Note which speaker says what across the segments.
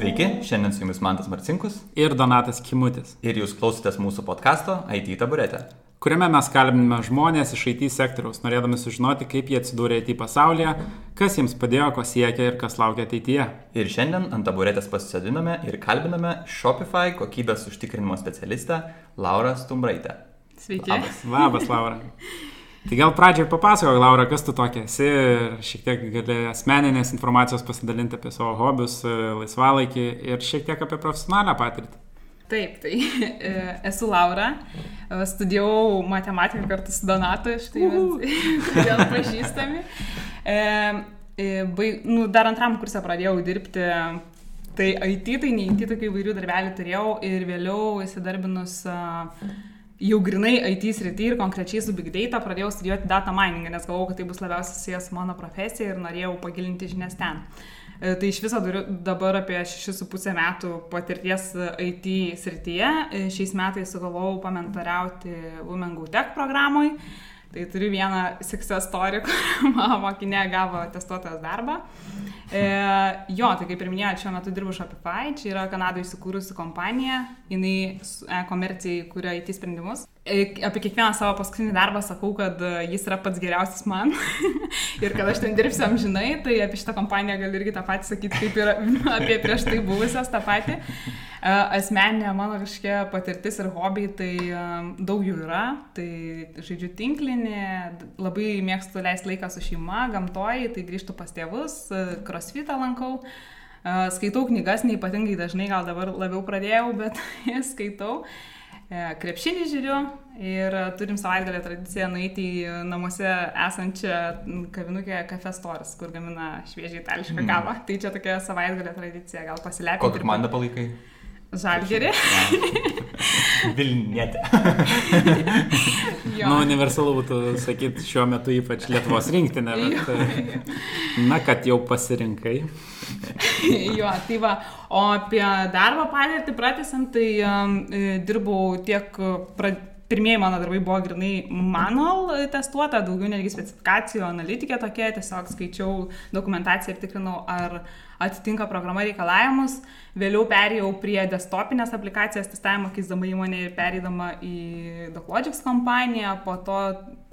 Speaker 1: Sveiki, šiandien su jumis Mantas Marcinkus
Speaker 2: ir Donatas Kimutis,
Speaker 1: ir jūs klausotės mūsų podkasto IT taburetė.
Speaker 2: kuriame mes kalbiname žmonės iš IT sektoriaus, norėdami sužinoti, kaip jie atsidūrė IT pasaulyje, kas jiems padėjo, ko siekia ir kas laukia ateityje.
Speaker 1: Ir šiandien ant taburetės pasisodiname ir kalbiname Shopify kokybės užtikrinimo specialistę Laurą Stumbraitę.
Speaker 3: Sveiki.
Speaker 1: Labas.
Speaker 2: Labas, Laura. Tai gal pradžiai papasakok, Laura, kas tu tokia esi ir šiek tiek gali asmeninės informacijos pasidalinti apie savo hobius, laisvalaikį ir šiek tiek apie profesionalią patirtį.
Speaker 3: Taip, tai e, esu Laura, e, studijavau matematiką kartu su Donatu, štai mes kodėl pažįstami. E, e, baig, nu, dar antram kursą pradėjau dirbti, tai IT, tai ne IT, tokių įvairių darbelių turėjau ir vėliau įsidarbinus uh, jau grinai IT srity ir konkrečiai su Big Data pradėjau studijuoti data miningą, nes galvojau, kad tai bus labiausiai susijęs su mano profesija ir norėjau pagilinti žinias ten. E, tai iš viso turiu dabar apie 6,5 metų patirties IT srityje. E, šiais metais sugalvojau pamentariauti Women Go Tech programui. Tai turiu vieną success story, kur mano mokinė gavo testuotojas darbą. E, jo, tai kaip ir minėjau, šiuo metu dirbu Shopify, čia yra Kanadoje įsikūrusi kompanija, jinai e, komercijai kuria IT sprendimus. E, apie kiekvieną savo paskutinį darbą sakau, kad e, jis yra pats geriausias man ir kad aš ten dirbsiu amžinai, tai apie šitą kompaniją galiu irgi tą patį sakyti, kaip ir apie prieš tai buvusias tą patį. E, asmeninė mano kažkokia patirtis ir hobiai, tai daug jų yra, tai žaidžiu tinklinį, labai mėgstu leisti laiką su šeima, gamtoji, tai grįžtu pas tėvus, crossfitą lankau. Skaitau knygas, neipatingai dažnai, gal dabar labiau pradėjau, bet skaitau. E, krepšinį žiūriu ir turim savaitgalio tradiciją nueiti į namuose esančią kavinukę Cafe Stores, kur gamina šviežiai itališką mm. kavą. Tai čia tokia savaitgalio tradicija, gal pasilepinti.
Speaker 1: Kokią komandą palaikai?
Speaker 3: Žalgerį.
Speaker 1: Vilnietė.
Speaker 2: nu, universalu būtų sakyti šiuo metu ypač Lietuvos rinktinė, bet na, kad jau pasirinkai.
Speaker 3: jo, tai va, o apie darbo patirtį pratęsant, tai um, dirbau tiek pradėti pirmieji mano darbai buvo grinai manual testuota, daugiau netgi specifikacijų analitikė tokia, tiesiog skaičiau dokumentaciją ir tikrinau, ar atitinka programa reikalavimus. Vėliau perėjau prie desktopinės aplikacijos testavimo, keisdama įmonę ir perėdama į DocLogix kompaniją, po to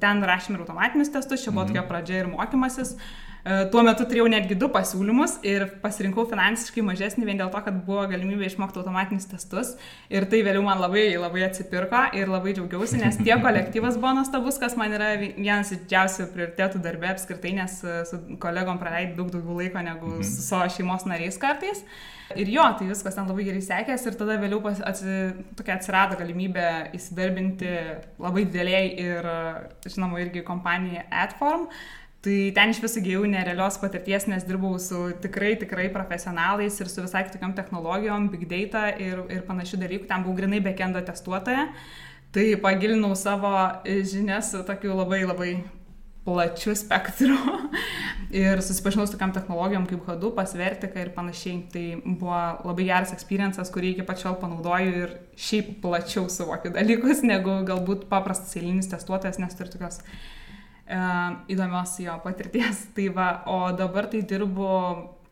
Speaker 3: ten rašėme ir automatinius testus, čia buvo -hmm. tokia pradžia ir mokymasis. E, tuo metu turėjau netgi du pasiūlymus ir pasirinkau finansiškai mažesnį vien dėl to, kad buvo galimybė išmokti automatinius testus. Ir tai vėliau man labai, labai atsipirko ir labai džiaugiausi, nes tiek kolektyvas buvo nuostabus, kas man yra vienas didžiausių prioritėtų darbė apskritai, nes e, su kolegom praleidai daug daugiau laiko negu mhm. su savo šeimos nariais kartais. Ir jo, tai viskas ten labai gerai sekėsi ir tada vėliau atsi, tokia atsirado galimybė įsidarbinti labai dideliai ir, žinoma, irgi kompanijai Adform. Tai ten iš viso gyjau nerealios patirties, nes dirbau su tikrai, tikrai profesionalais ir su visai kitokiam technologijom, big data ir, ir panašių dalykų. Ten buvau grinai backendo testuotoja. Tai pagilinau savo žinias tokiu labai labai plačiu spektru ir susipažinau su tokiam technologijom kaip Hadoop, Vertika ir panašiai. Tai buvo labai geras experiences, kurį iki pačiol panaudoju ir šiaip plačiau suvokiu dalykus negu galbūt paprastas eilinis testuotojas, nes turiu tokios įdomios jo patirties. Tai va, o dabar tai dirbu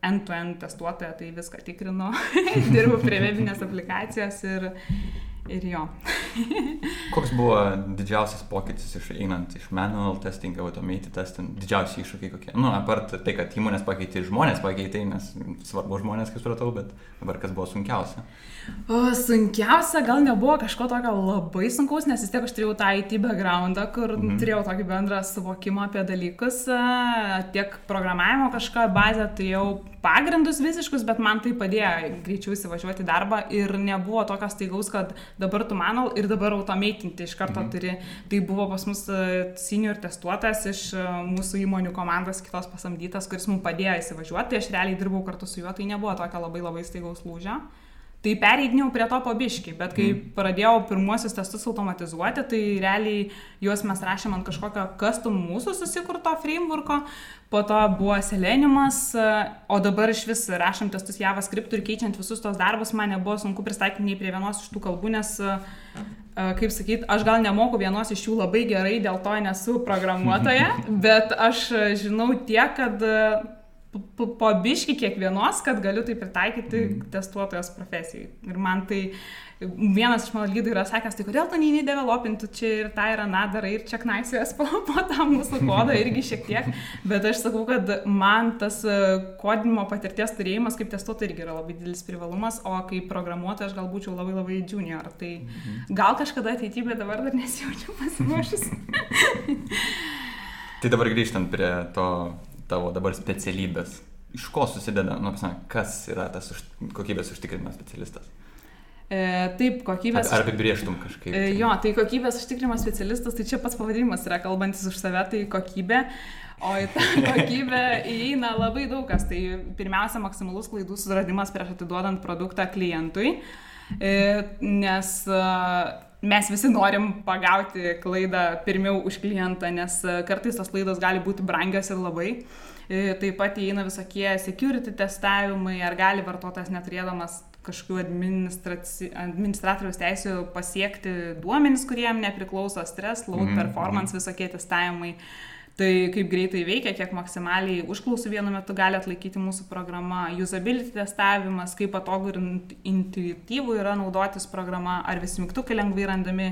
Speaker 3: end-to-end testuotoja, tai viską tikrinu, dirbu prie webinės aplikacijos ir, ir jo.
Speaker 1: Koks buvo didžiausias pokytis iš einant iš manual testing, automated testing, didžiausi iššūkiai kokie? Nu, apart tai, kad įmonės pakeitė, žmonės pakeitė, nes svarbu žmonės, kaip supratau, bet dabar kas buvo sunkiausia?
Speaker 3: O, sunkiausia gal nebuvo kažko tokio labai sunkaus, nes vis tiek aš turėjau tą IT backgroundą, kur mhm. turėjau tokį bendrą suvokimą apie dalykus, tiek programavimo kažką bazę, turėjau pagrindus visiškus, bet man tai padėjo greičiau įsivažiuoti į darbą ir nebuvo tokios staigaus, kad dabar tu manau ir dabar automeitinti iš karto mhm. turi. Tai buvo pas mus senior testuotas iš mūsų įmonių komandos kitos pasamdytas, kuris mums padėjo įsivažiuoti, tai aš realiai dirbau kartu su juo, tai nebuvo tokio labai labai staigaus lūžio. Tai pereidinėjau prie to pabiški, bet kai mm. pradėjau pirmuosius testus automatizuoti, tai realiai juos mes rašėm ant kažkokio custom mūsų susikurto frameworko, po to buvo seleniumas, o dabar iš vis rašom testus JavaScript ir keičiant visus tos darbus, man nebuvo sunku pristaikyti nei prie vienos iš tų kalbų, nes, kaip sakyt, aš gal nemoku vienos iš jų labai gerai, dėl to nesu programuotoja, bet aš žinau tiek, kad po, biški kiekvienos, kad galiu tai pritaikyti mm. testuotojas profesijai. Ir man tai vienas iš mano lydų yra sakęs, tai kodėl tu neini developinti, čia ir tą ir aną darai ir čia knaisijas po, po tą mūsų kodą irgi šiek tiek, bet aš sakau, kad man tas e, kodinimo patirties turėjimas kaip testuotojas irgi yra labai didelis privalumas, o kaip programuotojas aš gal būčiau labai labai junior, tai mhm. gal kažkada ateityje, bet dabar dar nesijaučiu pasiruošus.
Speaker 1: tai dabar grįžtant prie to tavo dabar specialybės? Iš ko susideda, nu, pasame, kas yra tas už, kokybės užtikrinimas specialistas?
Speaker 3: E, taip, kokybės.
Speaker 1: Ar, apibrieštum kažkaip?
Speaker 3: E, jo, tai kokybės užtikrinimas specialistas, tai čia pats pavadinimas yra kalbantis už save, tai kokybė. O į tą kokybę įeina labai daug kas. Tai pirmiausia, maksimalus klaidų suradimas prieš atiduodant produktą klientui. E, nes mes visi norim pagauti klaidą pirmiau už klientą, nes e, kartais tos klaidos gali būti brangios ir labai. E, taip pat įeina visokie security testavimai, ar gali vartotojas neturėdamas kažkokių administratoriaus teisų pasiekti duomenys, kuriem nepriklauso stres, load mhm, performance, mhm. visokie testavimai. Mm Tai kaip greitai veikia, kiek maksimaliai užklausų vienu metu gali atlaikyti mūsų programa, usability testavimas, kaip patogu ir intuityvų yra naudotis programa, ar visi mygtukai lengvai randami.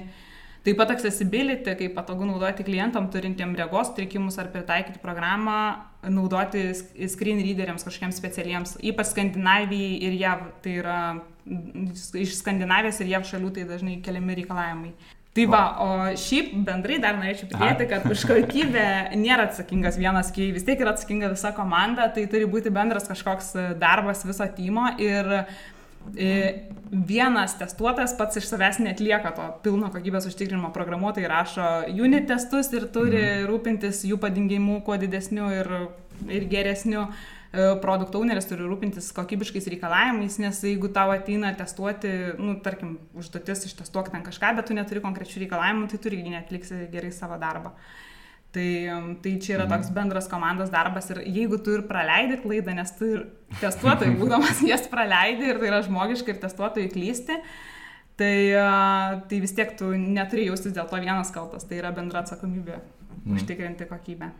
Speaker 3: Taip pat accessibility, kaip patogu naudoti klientam turintiem regos sutrikimus ar pritaikyti programą, naudoti screen readeriams kažkokiems specialiems, ypač Skandinavijai ir JAV, tai yra iš Skandinavijos ir JAV šalių tai dažnai keliami reikalavimai. Tai va, o šiaip bendrai dar norėčiau pridėti, kad už kokybę nėra atsakingas vienas, kai vis tiek yra atsakinga visa komanda, tai turi būti bendras kažkoks darbas viso timo ir e, vienas testuotojas pats iš savęs netlieka to pilno kokybės užtikrinimo programuotojai rašo unit testus ir turi mhm. rūpintis jų padingimu kuo didesniu ir, ir geresniu. E, produkto owneris turi rūpintis kokybiškais reikalavimais, nes jeigu tau ateina testuoti, nu, tarkim, užduotis ištestuok ten kažką, bet tu neturi konkrečių reikalavimų, tai turi netliksi gerai savo darbą. Tai, tai čia yra toks mhm. bendras komandos darbas ir jeigu tu ir praleidi klaidą, nes tu ir testuotojai būdamas jas praleidi ir tai yra žmogiška ir testuotojai klysti, tai, tai vis tiek tu neturi jaustis dėl to vienas kaltas, tai yra bendra atsakomybė mm. užtikrinti kokybę.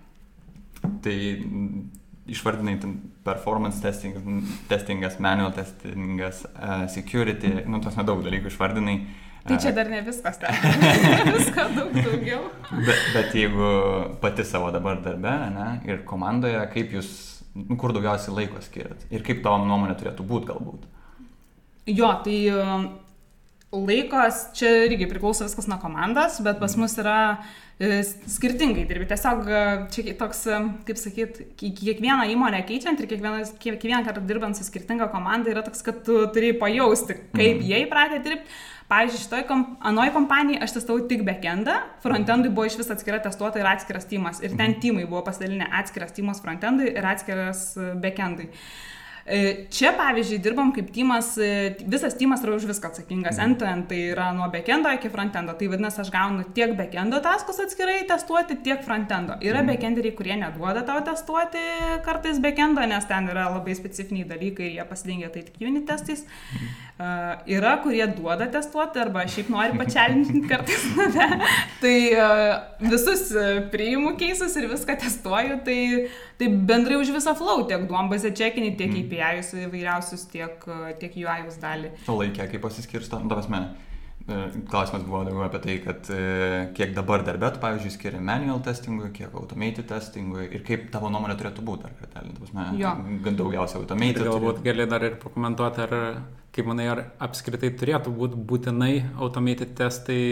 Speaker 1: Tai išvardinai performance testing, testingas, manual testingas, uh, security, nu, tos nedaug dalykų išvardinai.
Speaker 3: Tai čia dar ne viskas, tai visko daug daugiau.
Speaker 1: bet, bet jeigu pati savo dabar darbe ne, ir komandoje, kaip jūs, nu, kur daugiausiai laiko skiriat ir kaip tavo nuomonė turėtų būti galbūt?
Speaker 3: Jo, tai laikos čia irgi priklauso viskas nuo komandos, bet pas mus yra e, skirtingai dirbi. Tiesiog e, čia toks, e, kaip sakyt, kiekvieną įmonę keičiant ir kiekvieną, kiekvieną kartą dirbant su skirtinga komanda yra toks, kad tu turi pajausti, kaip mm. jie įpratę dirbti. Pavyzdžiui, šitoj kom, anoj kompanijai aš testavau tik backendą, frontendui buvo iš vis atskira testuota ir atskiras teamas. Ir ten mhm. teamai buvo pasidalinę atskiras teamas frontendui ir atskiras backendui. Uh, čia, pavyzdžiui, dirbam kaip tymas, e, visas tymas yra už viską atsakingas. Mhm. End-to-end tai yra nuo backendo iki frontendo. Tai vadinasi, aš gaunu tiek backendo taskus atskirai testuoti, tiek frontendo. Yra mm. backenderiai, kurie neduoda tau testuoti kartais backendo, nes ten yra labai specifiniai dalykai ir jie pasidengia tai tik unit testais. Mm. Uh, yra, kurie duoda testuoti arba šiaip nori pačialinti kartais save. tai uh, visus priimu keisus ir viską testuoju. Tai, tai bendrai už visą flow, tiek duombazę čekinį, tiek mm. API'us įvairiausius, tiek, tiek UI'us dalį.
Speaker 1: O laikė, kaip pasiskirsto, nu, tavasme. Klausimas buvo daugiau apie tai, kad kiek dabar darbė, tu, pavyzdžiui, skiri manual testingui, kiek automated testingui ir kaip tavo nuomonė turėtų būti, ar kartelį, gan daugiausiai automated.
Speaker 2: Galbūt gali dar ir pakomentuoti, ar kaip manai, ar apskritai turėtų būti būtinai automated testai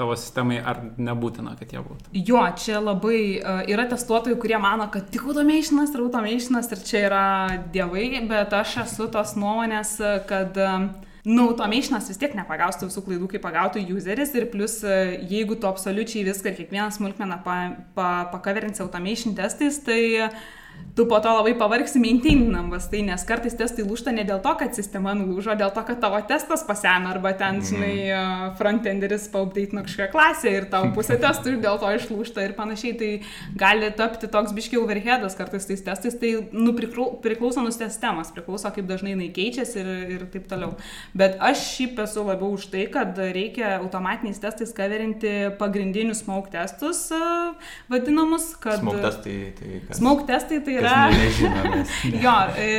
Speaker 2: tavo sistemai, ar nebūtina, kad jie būtų?
Speaker 3: Jo, čia labai uh, yra testuotojų, kurie mano, kad tik automationas ir automationas ir čia yra dievai, bet aš esu tos nuomonės, kad uh, Nu, automationas vis tiek nepagaustų visų klaidų, kaip pagautų useris ir plus, jeigu tu absoliučiai viską ir kiekvieną smulkmeną pa, pa, pakaverinsi automation testais, tai uh, tu po to labai pavargsi maintaininambas, tai nes kartais testai lūšta ne dėl to, kad sistema nulūžo, dėl to, kad tavo testas paseno arba ten, mhm. žinai, mm. frontenderis paupdate kažkokią klasę ir tavo pusė testų ir dėl to išlūšta ir panašiai, tai gali tapti toks biškiau overheadas kartais tais testais, tai nu, priklauso nuo sistemos, priklauso kaip dažnai jinai keičiasi ir, ir taip toliau. Bet aš šiaip esu labiau už tai, kad reikia automatiniais testais kaverinti pagrindinius smoke testus vadinamus, kad...
Speaker 1: Smoke testai tai...
Speaker 3: Kas? Smoke testai tai tai yra...
Speaker 1: ne- nežino, nes-
Speaker 3: jo, e,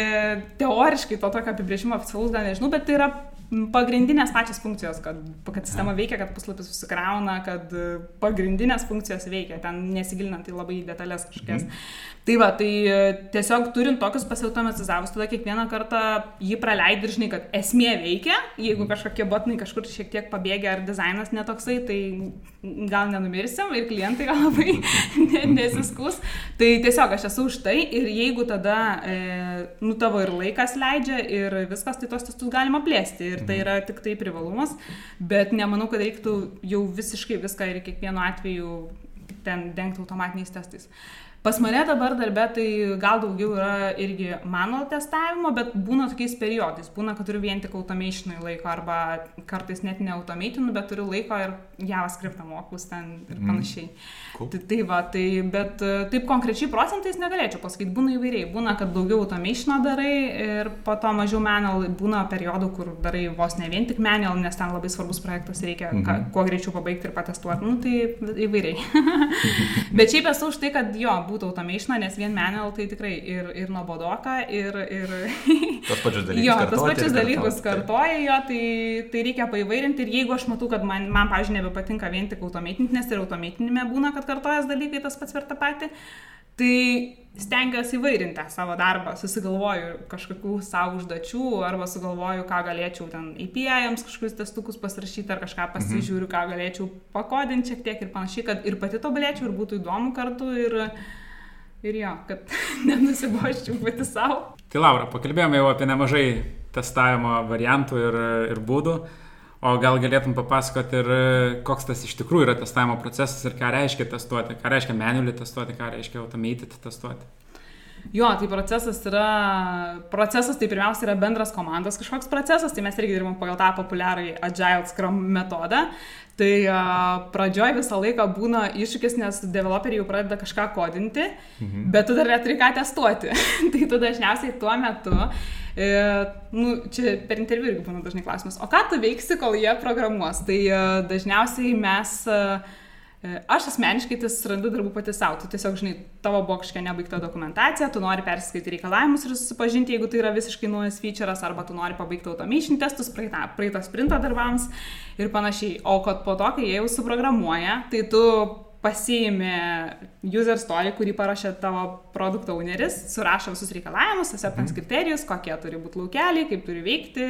Speaker 3: teoriškai to tokio apibrėžimo oficialus gal nežinau, bet tai yra pagrindinės pačios funkcijos, kad, kad sistema veikia, kad puslapis susikrauna, kad e, pagrindinės funkcijos veikia, ten nesigilinant į labai detalės kažkokias. Mhm. Tai va, tai e, tiesiog turint tokius pasiautomatizavus, tada kiekvieną kartą jį praleidi ir žinai, kad esmė veikia, jeigu kažkokie botnai kažkur šiek tiek pabėgia ar dizainas netoksai, tai gal nenumirsim ir klientai gal labai ne- nesiskus. Tai tiesiog aš esu už tai ir jeigu tada, e, nu tavo ir laikas leidžia ir viskas, tai tos testus galima plėsti ir tai yra tik tai privalumas, bet nemanau, kad reiktų jau visiškai viską ir kiekvienu atveju ten dengti automatiniais testais. Pas mane dabar darbė tai gal daugiau yra irgi mano testavimo, bet būna tokiais periodais. Būna, kad turiu vien tik automationui laiko arba kartais net ne automatinu, bet turiu laiko ir JavaScript mokus ten ir panašiai.
Speaker 1: Cool.
Speaker 3: Tai, tai va, tai, bet e, taip konkrečiai procentais negalėčiau pasakyti, būna įvairiai. Būna, kad daugiau automationo darai ir po to mažiau manual, būna periodų, kur darai vos ne vien tik manual, nes ten labai svarbus projektas reikia mm -hmm. kuo greičiau pabaigti ir patestuoti. Nu, tai įvairiai. bet šiaip esu už tai, kad jo, būtų automation, nes vien manual tai tikrai ir, ir nuobodoka, ir... ir
Speaker 1: Tos pačius dalykus.
Speaker 3: Jo, tos pačius dalykus kartoja jo, tai, tai reikia paįvairinti ir jeigu aš matau, kad man, man pavyzdžiui, nebepatinka vien tik automatinti, nes ir automatinime būna, kad kartojas dalykai tas pats per tą patį, tai stengiuosi įvairinti tą savo darbą, susigalvoju kažkokių savo užduočių arba sugalvoju, ką galėčiau ten API-ams kažkokius testukus pasirašyti ar kažką pasižiūriu, ką galėčiau pakodinti šiek tiek ir panašiai, kad ir pati tobulėčiau ir būtų įdomu kartu ir, ir jo, kad nenusiboščiau pati savo.
Speaker 2: Tai Laura, pakalbėjome jau apie nemažai testavimo variantų ir, ir būdų, o gal galėtum papasakoti ir koks tas iš tikrųjų yra testavimo procesas ir ką reiškia testuoti, ką reiškia manually testuoti, ką reiškia automated testuoti.
Speaker 3: Jo, tai procesas yra, procesas tai pirmiausia yra bendras komandos kažkoks procesas, tai mes irgi dirbam pagal tą populiarų Agile Scrum metodą. Tai pradžioj visą laiką būna iššūkis, nes developeriai jau pradeda kažką kodinti, mhm. bet tu dar neturi ką testuoti. tai tu dažniausiai tuo metu, e, nu, čia per interviu irgi būna dažnai klausimas, o ką tu veiksi, kol jie programuos? Tai e, dažniausiai mes e, Aš asmeniškai tai surandu darbų pati savo. Tu tiesiog, žinai, tavo kažkokia nebaigta dokumentacija, tu nori perskaityti reikalavimus ir susipažinti, jeigu tai yra visiškai naujas feature'as, arba tu nori pabaigti automation testus, praeitą, praeitą sprinto darbams ir panašiai. O kad po to, kai jie jau suprogramuoja, tai tu pasiimi user story, kurį parašė tavo produkto owneris, surašo visus reikalavimus, acceptance kriterijus, kokie turi būti laukeliai, kaip turi veikti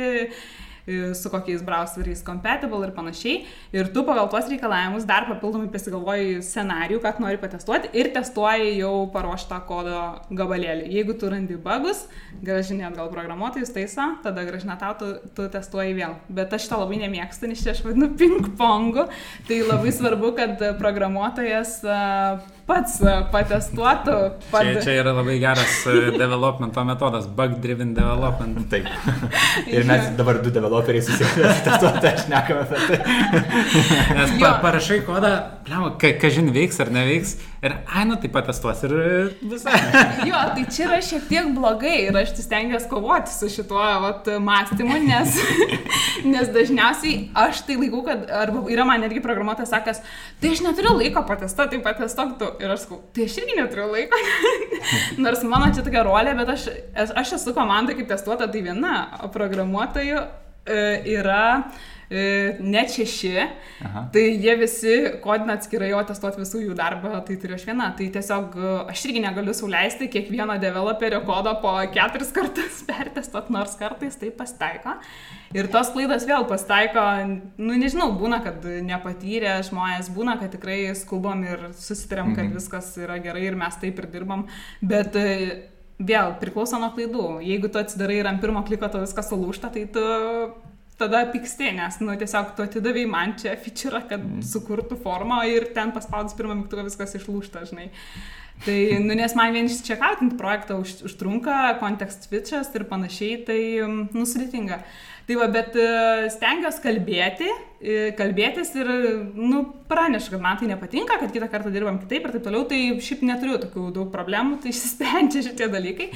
Speaker 3: su kokiais browseriais compatible ir panašiai. Ir tu pagal tuos reikalavimus dar papildomai pasigalvoji scenarijų, ką nori patestuoti ir testuoji jau paruoštą kodo gabalėlį. Jeigu tu randi bugus, gražinė atgal programuotojus taiso, tada gražinė tau, tu, tu testuoji vėl. Bet aš to labai nemėgstu, nes čia aš vadinu ping-pongu. Tai labai svarbu, kad programuotojas uh, pats uh, patestuotų.
Speaker 2: Pad... Čia, čia yra labai geras uh, developmento metodas, bug-driven development.
Speaker 1: Taip. Ir mes dabar du developeriai susitestuoti, aš nekame apie tai.
Speaker 2: Nes pa, parašai kodą, ką ka, žin veiks ar neveiks, ir ai, nu taip pat testuos ir visai.
Speaker 3: jo, tai čia yra šiek tiek blogai ir aš stengiuosi kovoti su šituo vat, mąstymu, nes, nes dažniausiai aš tai laikau, kad arba yra man netgi programuotojas sakęs, tai aš neturiu laiko patestuoti, tai patestuok tu. Ir aš sakau, tai aš irgi neturiu laiko. Nors mano čia tokia rolė, bet aš, aš esu komanda kaip testuota, tai viena, o programuotojų e, yra net šeši, Aha. tai jie visi kodina atskirai, o testuoti visų jų darbą, tai turiu aš viena. Tai tiesiog e, aš irgi negaliu sauliaisti kiekvieno developerio kodo po keturis kartus pertestuoti, nors kartais tai pasitaiko. Ir tos klaidos vėl pasitaiko, nu nežinau, būna, kad nepatyrė žmonės, būna, kad tikrai skubom ir susitarėm, kad mhm. viskas yra gerai ir mes taip ir dirbam, bet e, vėl priklauso nuo klaidų. Jeigu tu atsidarai ir ant pirmo kliko to viskas sulūšta, tai tu tada pyksti, nes, nu, tiesiog tu atidavai man čia feature, kad mm. sukurtų formą ir ten paspaudus pirmą mygtuką viskas išlūšta, žinai. Tai, nu, nes man vien čia kautinti projektą už, užtrunka, kontekst switchas ir panašiai, tai, nu, sudėtinga. Tai va, bet e, stengiuosi kalbėti, e, kalbėtis ir, nu, pranešu, kad man tai nepatinka, kad kitą kartą dirbam kitaip ir taip toliau, tai šiaip neturiu tokių daug problemų, tai išsisprendžia šitie dalykai.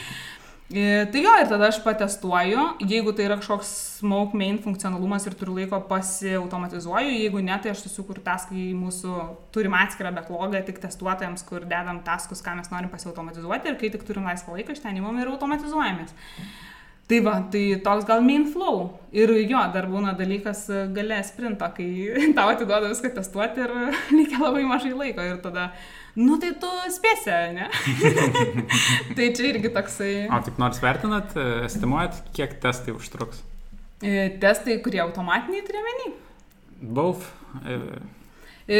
Speaker 3: E, Tai jo, ir tada aš patestuoju, jeigu tai yra kažkoks smoke main funkcionalumas ir turiu laiko pasiautomatizuoju, jeigu ne, tai aš susikuriu taską į mūsų turim atskirą backlogą tik testuotojams, kur dedam taskus, ką mes norim pasiautomatizuoti ir kai tik turim laisvą laiką, iš ten įmam ir automatizuojamės. Tai va, tai toks gal main flow. Ir jo, dar būna dalykas e, gale sprinto, kai tau atiduoda viską testuoti ir reikia labai mažai laiko ir tada nu tai tu spėsi, ne? tai čia irgi toksai.
Speaker 2: O taip nors vertinat, e, estimuojat, kiek testai užtruks?
Speaker 3: E, Testai, kurie automatiniai turiuomenį.
Speaker 2: Both. e,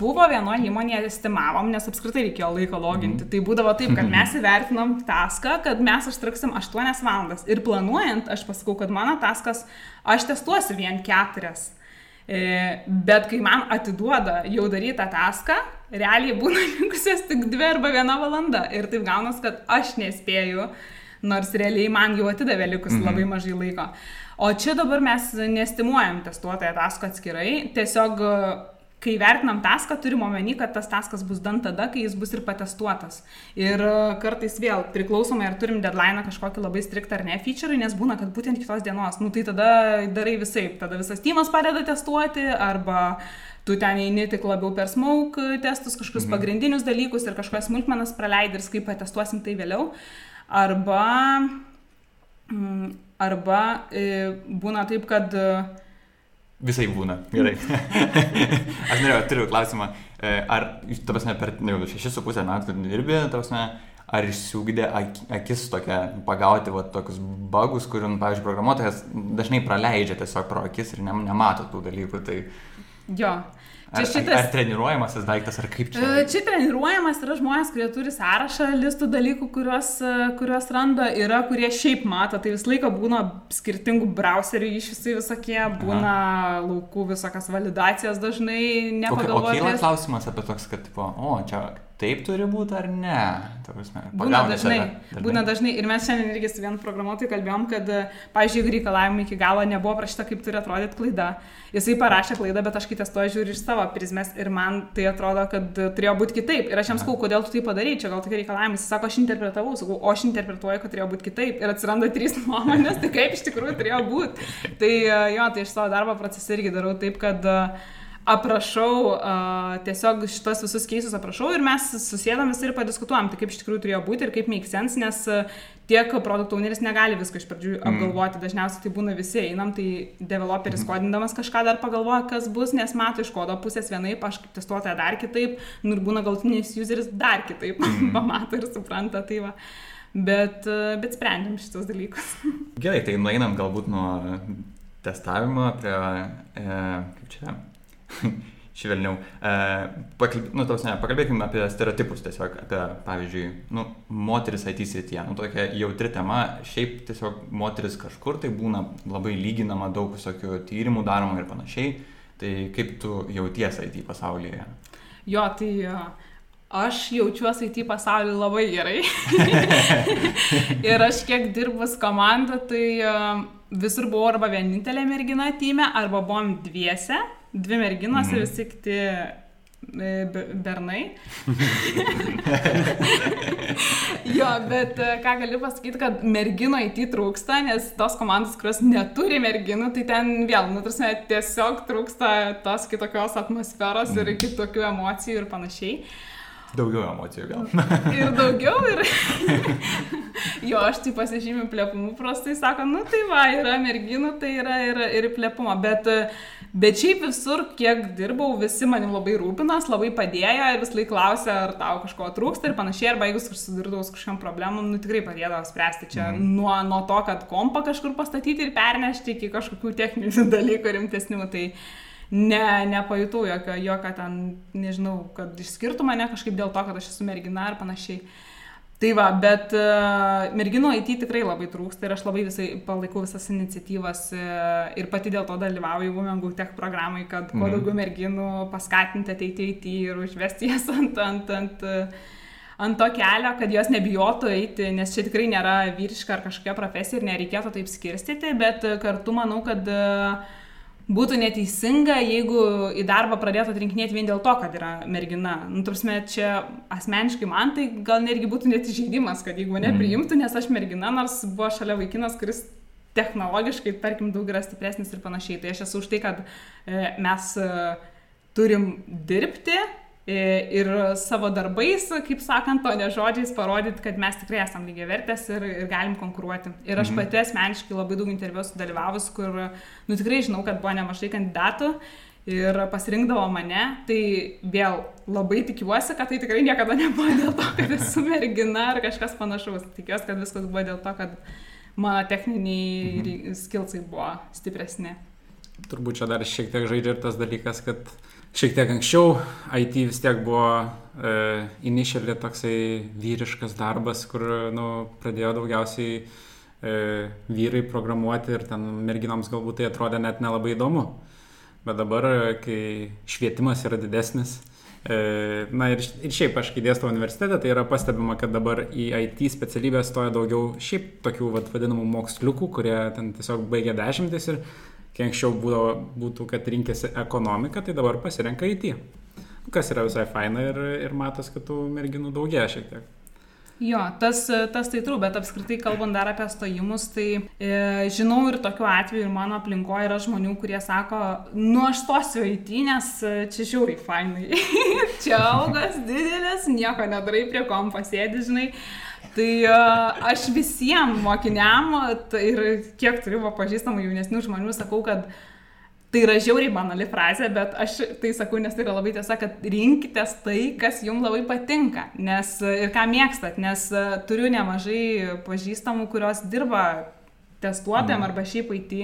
Speaker 3: Buvo vienoje įmonėje estimavom, nes apskritai reikėjo laiko loginti. Tai būdavo taip, kad mes įvertinom taską, kad mes užtruksim 8 valandas. Ir planuojant, aš pasakau, kad mano taskas, aš testuosiu vien 4. E, Bet kai man atiduoda jau darytą taską, realiai būna likusios tik 2 arba 1 valanda. Ir taip gaunas, kad aš nespėju, nors realiai man jau atidavė likus mhm. labai mažai laiko. O čia dabar mes nestimuojam testuotoją tasko atskirai, tiesiog kai vertinam taską, turim omeny, kad tas taskas bus dan tada, kai jis bus ir patestuotas. Ir kartais vėl priklausomai, ar turim deadline kažkokį labai striktą ar ne feature, nes būna, kad būtent kitos dienos, nu tai tada darai visai, tada visas tymas padeda testuoti, arba tu ten eini tik labiau per smoke testus, kažkokius mhm. pagrindinius dalykus ir kažkokias smulkmenas praleidi ir kaip patestuosim tai vėliau. Arba, mm, arba e, būna taip, kad e,
Speaker 1: Visai būna, gerai. aš norėjau, turiu klausimą, e, ar, ta prasme, per ne, šešis su pusę metų dirbi, ta prasme, ar išsiugdė ak- akis tokia pagauti va, tokius bagus, kurių, nu, pavyzdžiui, programuotojas dažnai praleidžia tiesiog pro akis ir ne, nemato tų dalykų. Tai
Speaker 3: jo.
Speaker 1: ar,
Speaker 3: Čia
Speaker 1: šitas...
Speaker 3: šitas...
Speaker 1: ar treniruojamasis daiktas, ar kaip čia?
Speaker 3: E, Čia treniruojamas yra žmonės, kurie turi sąrašą listų dalykų, kuriuos, e, kuriuos randa, yra, kurie šiaip mato, tai visą laiką būna skirtingų browserių išvisai visokie, būna laukų visokios validacijos dažnai
Speaker 1: O, o
Speaker 3: nepagalvoti.
Speaker 1: kyla klausimas apie toks, kad, tipo, o, čia taip turi būti ar ne? Prasme,
Speaker 3: Būna dažnai,
Speaker 1: save.
Speaker 3: būna dažnai. Ir mes šiandien irgi su vienu programuotoju kalbėjom, kad, e, pavyzdžiui, jeigu reikalavimai iki galo nebuvo prašyta, kaip turi atrodyti klaida. Jisai parašė klaidą, bet aš kai testuoju žiūriu iš savo prizmės ir man tai atrodo, kad turėjo būti kitaip. Ir aš jam sakau, kodėl tu tai padarai, čia gal tokie reikalavimai. Jis sako, aš interpretavau, sakau, o aš interpretuoju, kad turėjo būti kitaip. Ir atsiranda trys nuomonės, tai kaip iš tikrųjų turėjo būti. Tai e, jo, tai iš savo darbo procese irgi darau taip, kad uh, aprašau, uh, tiesiog šitos visus keisus aprašau ir mes susėdam ir padiskutuojam, tai kaip iš tikrųjų turėjo būti ir kaip make sense, nes tiek produkt owneris negali visko iš pradžių apgalvoti, dažniausiai tai būna visi einam, tai developeris kodindamas kažką dar pagalvoja, kas bus, nes mato iš kodo pusės vienaip, aš kaip testuotoja dar kitaip, nu ir būna galutinis useris dar kitaip, pamato ir supranta, tai va. Bet, bet sprendžiam šitos dalykus.
Speaker 1: Gerai, tai nueinam galbūt nuo testavimo prie, e, kaip čia, švelniau. E, pakalb, nu, tos, ne, pakalbėkime apie stereotipus tiesiog, apie, pavyzdžiui, nu, moteris IT srityje. Nu, tokia jautri tema, šiaip tiesiog moteris kažkur tai būna labai lyginama, daug visokių tyrimų daroma ir panašiai. Tai kaip tu jautiesi IT pasaulyje?
Speaker 3: Jo, tai uh, aš jaučiuosi IT pasaulį labai gerai. ir aš kiek dirbus komandą, tai uh, visur buvau arba vienintelė mergina tyme, arba buvom dviese, dvi merginos ir visi kiti e, be- bernai. jo, bet e, ką galiu pasakyti, kad mergino IT trūksta, nes tos komandos, kurios neturi merginų, tai ten vėl, nu, tarsi, tiesiog trūksta tos kitokios atmosferos ir kitokių emocijų ir panašiai.
Speaker 1: Daugiau emocijų gal.
Speaker 3: Ir daugiau, ir jo, aš tai pasižymiu plėpumu, prastai sako, nu tai va, yra merginų, tai yra ir, ir plėpumo, bet, bet šiaip visur, kiek dirbau, visi manim labai rūpinas, labai padėjo ir vis laik klausė, ar tau kažko trūksta ir panašiai, arba jeigu susidurdavau su kažkam problemu, nu tikrai padėdavo spręsti čia mm. nuo, nuo to, kad kompą kažkur pastatyti ir pernešti iki kažkokių techninių dalykų rimtesnių. Tai, ne, nepajutau jokio, jokio ten, nežinau, kad išskirtų mane kažkaip dėl to, kad aš esu mergina ar panašiai. Tai va, bet uh, merginų IT tikrai labai trūksta ir aš labai visai palaikau visas iniciatyvas uh, ir pati dėl to dalyvauju Women Go Tech programai, kad kuo
Speaker 1: Mhm.
Speaker 3: daugiau merginų paskatinti ateiti IT ir užvesti jas ant, ant, ant, ant to kelio, kad jos nebijotų eiti, nes čia tikrai nėra vyriška ar kažkokia profesija ir nereikėtų taip skirstyti, bet kartu manau, kad uh, būtų neteisinga, jeigu į darbą pradėtų atrinkinėti vien dėl to, kad yra mergina. Nu, tarsi, čia asmeniškai man tai gal netgi būtų net įžeidimas, kad jeigu mane mm. priimtų, nes aš mergina, nors buvo šalia vaikinas, kuris technologiškai, tarkim, daug yra stipresnis ir panašiai. Tai aš esu už tai, kad e, mes e, turim dirbti ir savo darbais, kaip sakant, o ne žodžiais parodyti, kad mes tikrai esam lygiai vertės ir, ir galim konkuruoti. Ir aš mhm. pati asmeniškai labai daug interviu sudalyvavus, kur, nu tikrai žinau, kad buvo nemažai kandidatų ir pasirinkdavo mane, tai vėl labai tikiuosi, kad tai tikrai niekada nebuvo dėl to, kad esu mergina ar kažkas panašaus. Tikiuosi, kad viskas buvo dėl to, kad mano techniniai mhm. skilsai buvo stipresni.
Speaker 2: Turbūt čia dar šiek tiek žaidžia ir tas dalykas, kad šiek tiek anksčiau IT vis tiek buvo e, initially toksai vyriškas darbas, kur nu, pradėjo daugiausiai e, vyrai programuoti ir ten merginoms galbūt tai atrodė net nelabai įdomu. Bet dabar, kai švietimas yra didesnis, E, na ir, ir šiaip aš kai dėstau universitete, tai yra pastebima, kad dabar į IT specialybę stoja daugiau šiaip tokių vat, vadinamų moksliukų, kurie ten tiesiog baigia dešimtis ir kai anksčiau būdavo, būtų, kad rinkėsi ekonomiką, tai dabar pasirenka IT. Kas yra visai faina ir, ir matos, kad tų merginų daugėja šiek tiek.
Speaker 3: Jo, tas, tas tai trūk, bet apskritai kalbant dar apie stojimus, tai e, žinau ir tokiu atveju ir mano aplinkoje yra žmonių, kurie sako, nu aš stosiu tį, nes e, čia žiauriai fainai. čia algas didelis, nieko nedarai prie kom pasėdi, žinai. Tai uh, aš visiems mokiniam tai ir kiek turiu pažįstamų jaunesnių žmonių sakau, kad Tai yra žiauriai banali frazė, bet aš tai sakau, nes tai yra labai tiesa, kad rinkitės tai, kas jums labai patinka nes, ir ką mėgstat, nes e, turiu nemažai pažįstamų, kurios dirba testuotojam mm. arba šiaip IT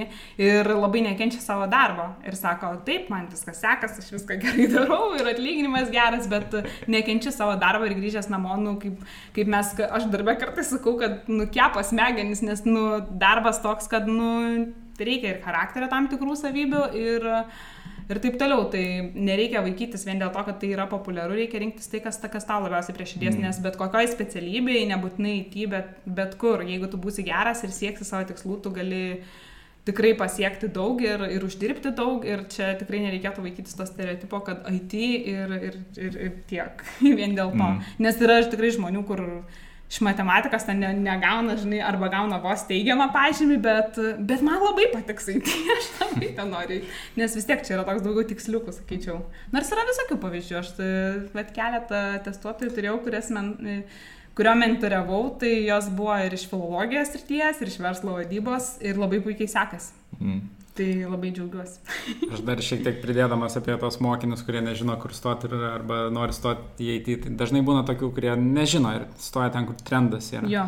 Speaker 3: ir labai nekenčia savo darbo. Ir sako, taip, man viskas sekas, aš viską gerai darau ir atlyginimas geras, bet nekenčia savo darbo ir grįžęs namo, nu, kaip, kaip mes, aš darbę kartais sakau, kad nukepas smegenis, nes nu, darbas toks, kad nu, reikia ir charakterio tam tikrų savybių ir, ir taip toliau. Tai nereikia vaikytis vien dėl to, kad tai yra populiaru, reikia rinktis tai, kas, kas tau labiausiai prie širdies, mm. nes bet kokioj specialybėje, nebūtinai IT, bet, bet kur, jeigu tu būsi geras ir sieksi savo tikslų, tu gali tikrai pasiekti daug ir, ir uždirbti daug ir čia tikrai nereikėtų vaikytis to stereotipo, kad IT ir, ir, ir, ir tiek, vien dėl to. Mm. Nes yra tikrai žmonių, kur iš matematikos ten ne, negauna, žinai, arba gauna vos teigiamą pažymį, bet, bet man labai patiks, tai aš labai ten noriu, nes vis tiek čia yra toks daugiau tiksliukų, sakyčiau. Nors yra visokių pavyzdžių, aš bet keletą testuotojų turėjau, kurias man kurio mentoriavau, tai jos buvo ir iš filologijos ryties, ir iš verslo vadybos ir labai puikiai sekasi. Mm. Tai labai džiaugiuosi.
Speaker 2: Aš dar šiek tiek pridėdamas apie tos mokinius, kurie nežino, kur stoti arba nori stoti į IT. Tai dažnai būna tokių, kurie nežino ir stoja ten, kur trendas yra.
Speaker 3: Jo.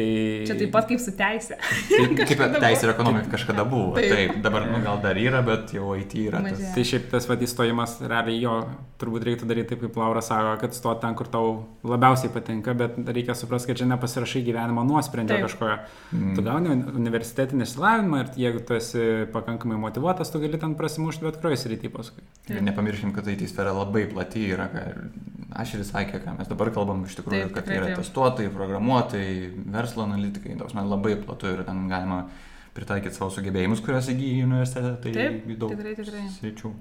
Speaker 3: Tai... Čia taip pat kaip su teisė.
Speaker 1: Taip, kaip teisė ir ekonomika kažkada buvo. Taip, taip dabar nu, gal dar yra, bet jau IT yra. Tas.
Speaker 2: Tai šiaip tas vad įstojimas, realiai jo, turbūt reiktų daryti taip, kaip Laura sako, kad stoti ten, kur tau labiausiai patinka, bet reikia suprasti, kad čia nepasirašai gyvenimo nuosprendžio kažkojo. Mm. Tu gauni universitetinį išsilavinimą ir jeigu tu esi pakankamai motivuotas, tu gali ten prasimušti bet kurioje srityje paskui.
Speaker 1: Ir nepamirškim, kad IT sfera labai plati yra. Aš ir sakė, ką mes dabar kalbam iš tikrųjų, taip, kad yra taip. testuotojai, programuotojai, verslo analitikai, toks man labai platu ir ten galima pritaikyti savo sugebėjimus, kuriuos įgyji universitete, tai
Speaker 3: Taip, daug tikrai, tikrai.
Speaker 1: sričių.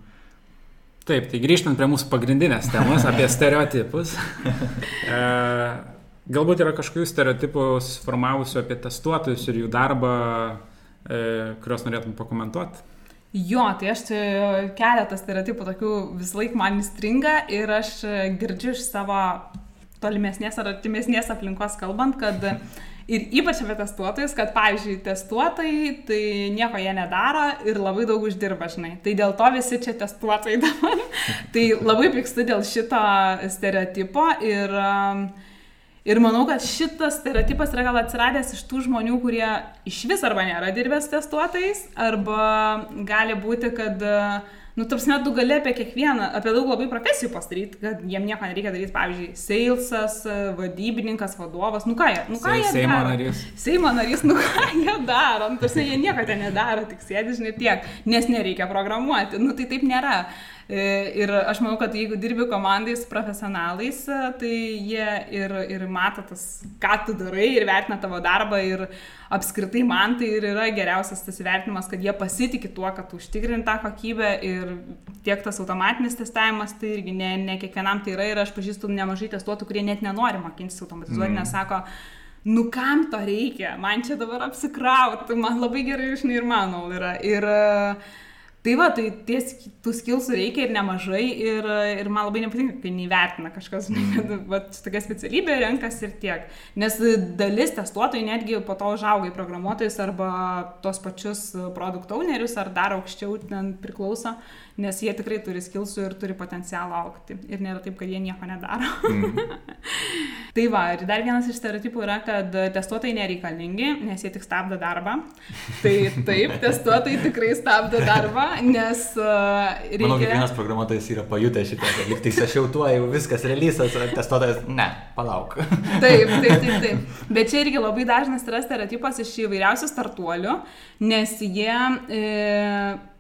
Speaker 2: Taip, tai grįžtant prie mūsų pagrindinės temos apie stereotipus. e, galbūt yra kažkokių stereotipų susiformavusių apie testuotojus ir jų darbą, e, kuriuos norėtum pakomentuoti.
Speaker 3: Jo, tai aš čia keletą stereotipų tokių vis laik man įstringa ir aš girdžiu iš savo tolimesnės ar artimesnės aplinkos kalbant, kad ir ypač apie testuotojus, kad, pavyzdžiui, testuotojai tai nieko jie nedaro ir labai daug uždirba, žinai. Tai dėl to visi čia testuotojai dabar. tai labai pykstu dėl šito stereotipo ir, um, ir manau, kad šitas stereotipas yra gal atsiradęs iš tų žmonių, kurie iš vis arba nėra dirbęs testuotojais, arba gali būti, kad uh, Nu, tarsi net tu gali apie kiekvieną, apie daug labai profesijų pastaryti, kad jiem nieko nereikia daryti, pavyzdžiui, salesas, vadybininkas, vadovas, nu ką jie, nu ką jie
Speaker 2: Seimo narys.
Speaker 3: Seimo narys, nu ką jie daro, nu, tarsi jie nieko ten nedaro, tik sėdi, žinai, tiek, nes nereikia programuoti, nu tai taip nėra. Ir aš manau, kad jeigu dirbi komandai su profesionalais, tai jie ir, ir mato tas, ką tu darai ir vertina tavo darbą ir apskritai man tai ir yra geriausias tas įvertinimas, kad jie pasitikė tuo, kad užtikrinti tą kokybę ir tiek tas automatinis testavimas, tai irgi ne, ne kiekvienam tai yra ir aš pažįstu nemažai testuotojų, kurie net nenori mokintis automatizuoti, mm. nes sako, nu kam to reikia, man čia dabar apsikrauti, man labai gerai žinai ir manau yra. Ir uh, Tai va, tai ties, tų skilsų reikia ir nemažai ir, ir man labai nepatinka, kai neįvertina kažkas, kad va, tokia specialybė renkasi ir tiek. Nes dalis testuotojų netgi po to užauga į programuotojus arba tos pačius produktaunerius ar dar aukščiau ten priklauso, nes jie tikrai turi skilsų ir turi potencialą aukti. Ir nėra taip, kad jie nieko nedaro. Mm. tai va, ir dar vienas iš stereotipų yra, kad testuotojai nereikalingi, nes jie tik stabdo darbą. Tai taip, testuotojai tikrai stabdo darbą nes uh, reikia...
Speaker 1: Manau, kiekvienas programuotojas yra pajutęs šitą, kad lyg tai aš jau tuo, jau viskas releasas, testuotojas, ne, palauk.
Speaker 3: taip, taip, taip, taip. Bet čia irgi labai dažnas yra stereotipas iš įvairiausių startuolių, nes jie... E,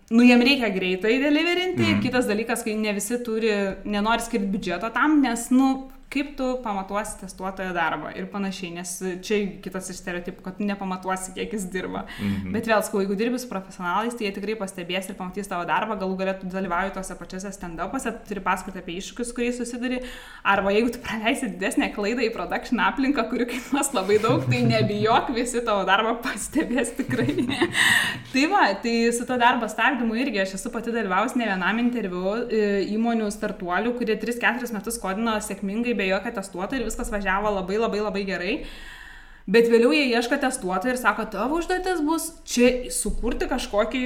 Speaker 3: Nu, jiem reikia greitai deliverinti. Mm. Kitas dalykas, kai ne visi turi, nenori skirti biudžeto tam, nes, nu, kaip tu pamatuosi testuotojo darbą ir panašiai, nes čia kitas iš stereotipų, kad nepamatuosi, kiek jis dirba. Mhm. Bet vėl, sakau, jeigu dirbi su profesionalais, tai jie tikrai pastebės ir pamatys tavo darbą, galų galėtų dalyvauti tose pačiose stand-upuose, turi pasakoti apie iššūkius, kuriais susiduri, arba jeigu tu praleisi didesnę klaidą į production aplinką, kuri kainuos labai daug, tai nebijok, visi tavo darbą pastebės tikrai. tai va, tai su to darbo stabdymu irgi aš esu pati dalyvaus ne vienam interviu e, įmonių startuolių, kurie 3-4 metus kodino sėkmingai be jokio testuotojo ir viskas važiavo labai labai labai gerai. Bet vėliau jie ieško testuotojo ir sako, tavo užduotis bus čia sukurti kažkokį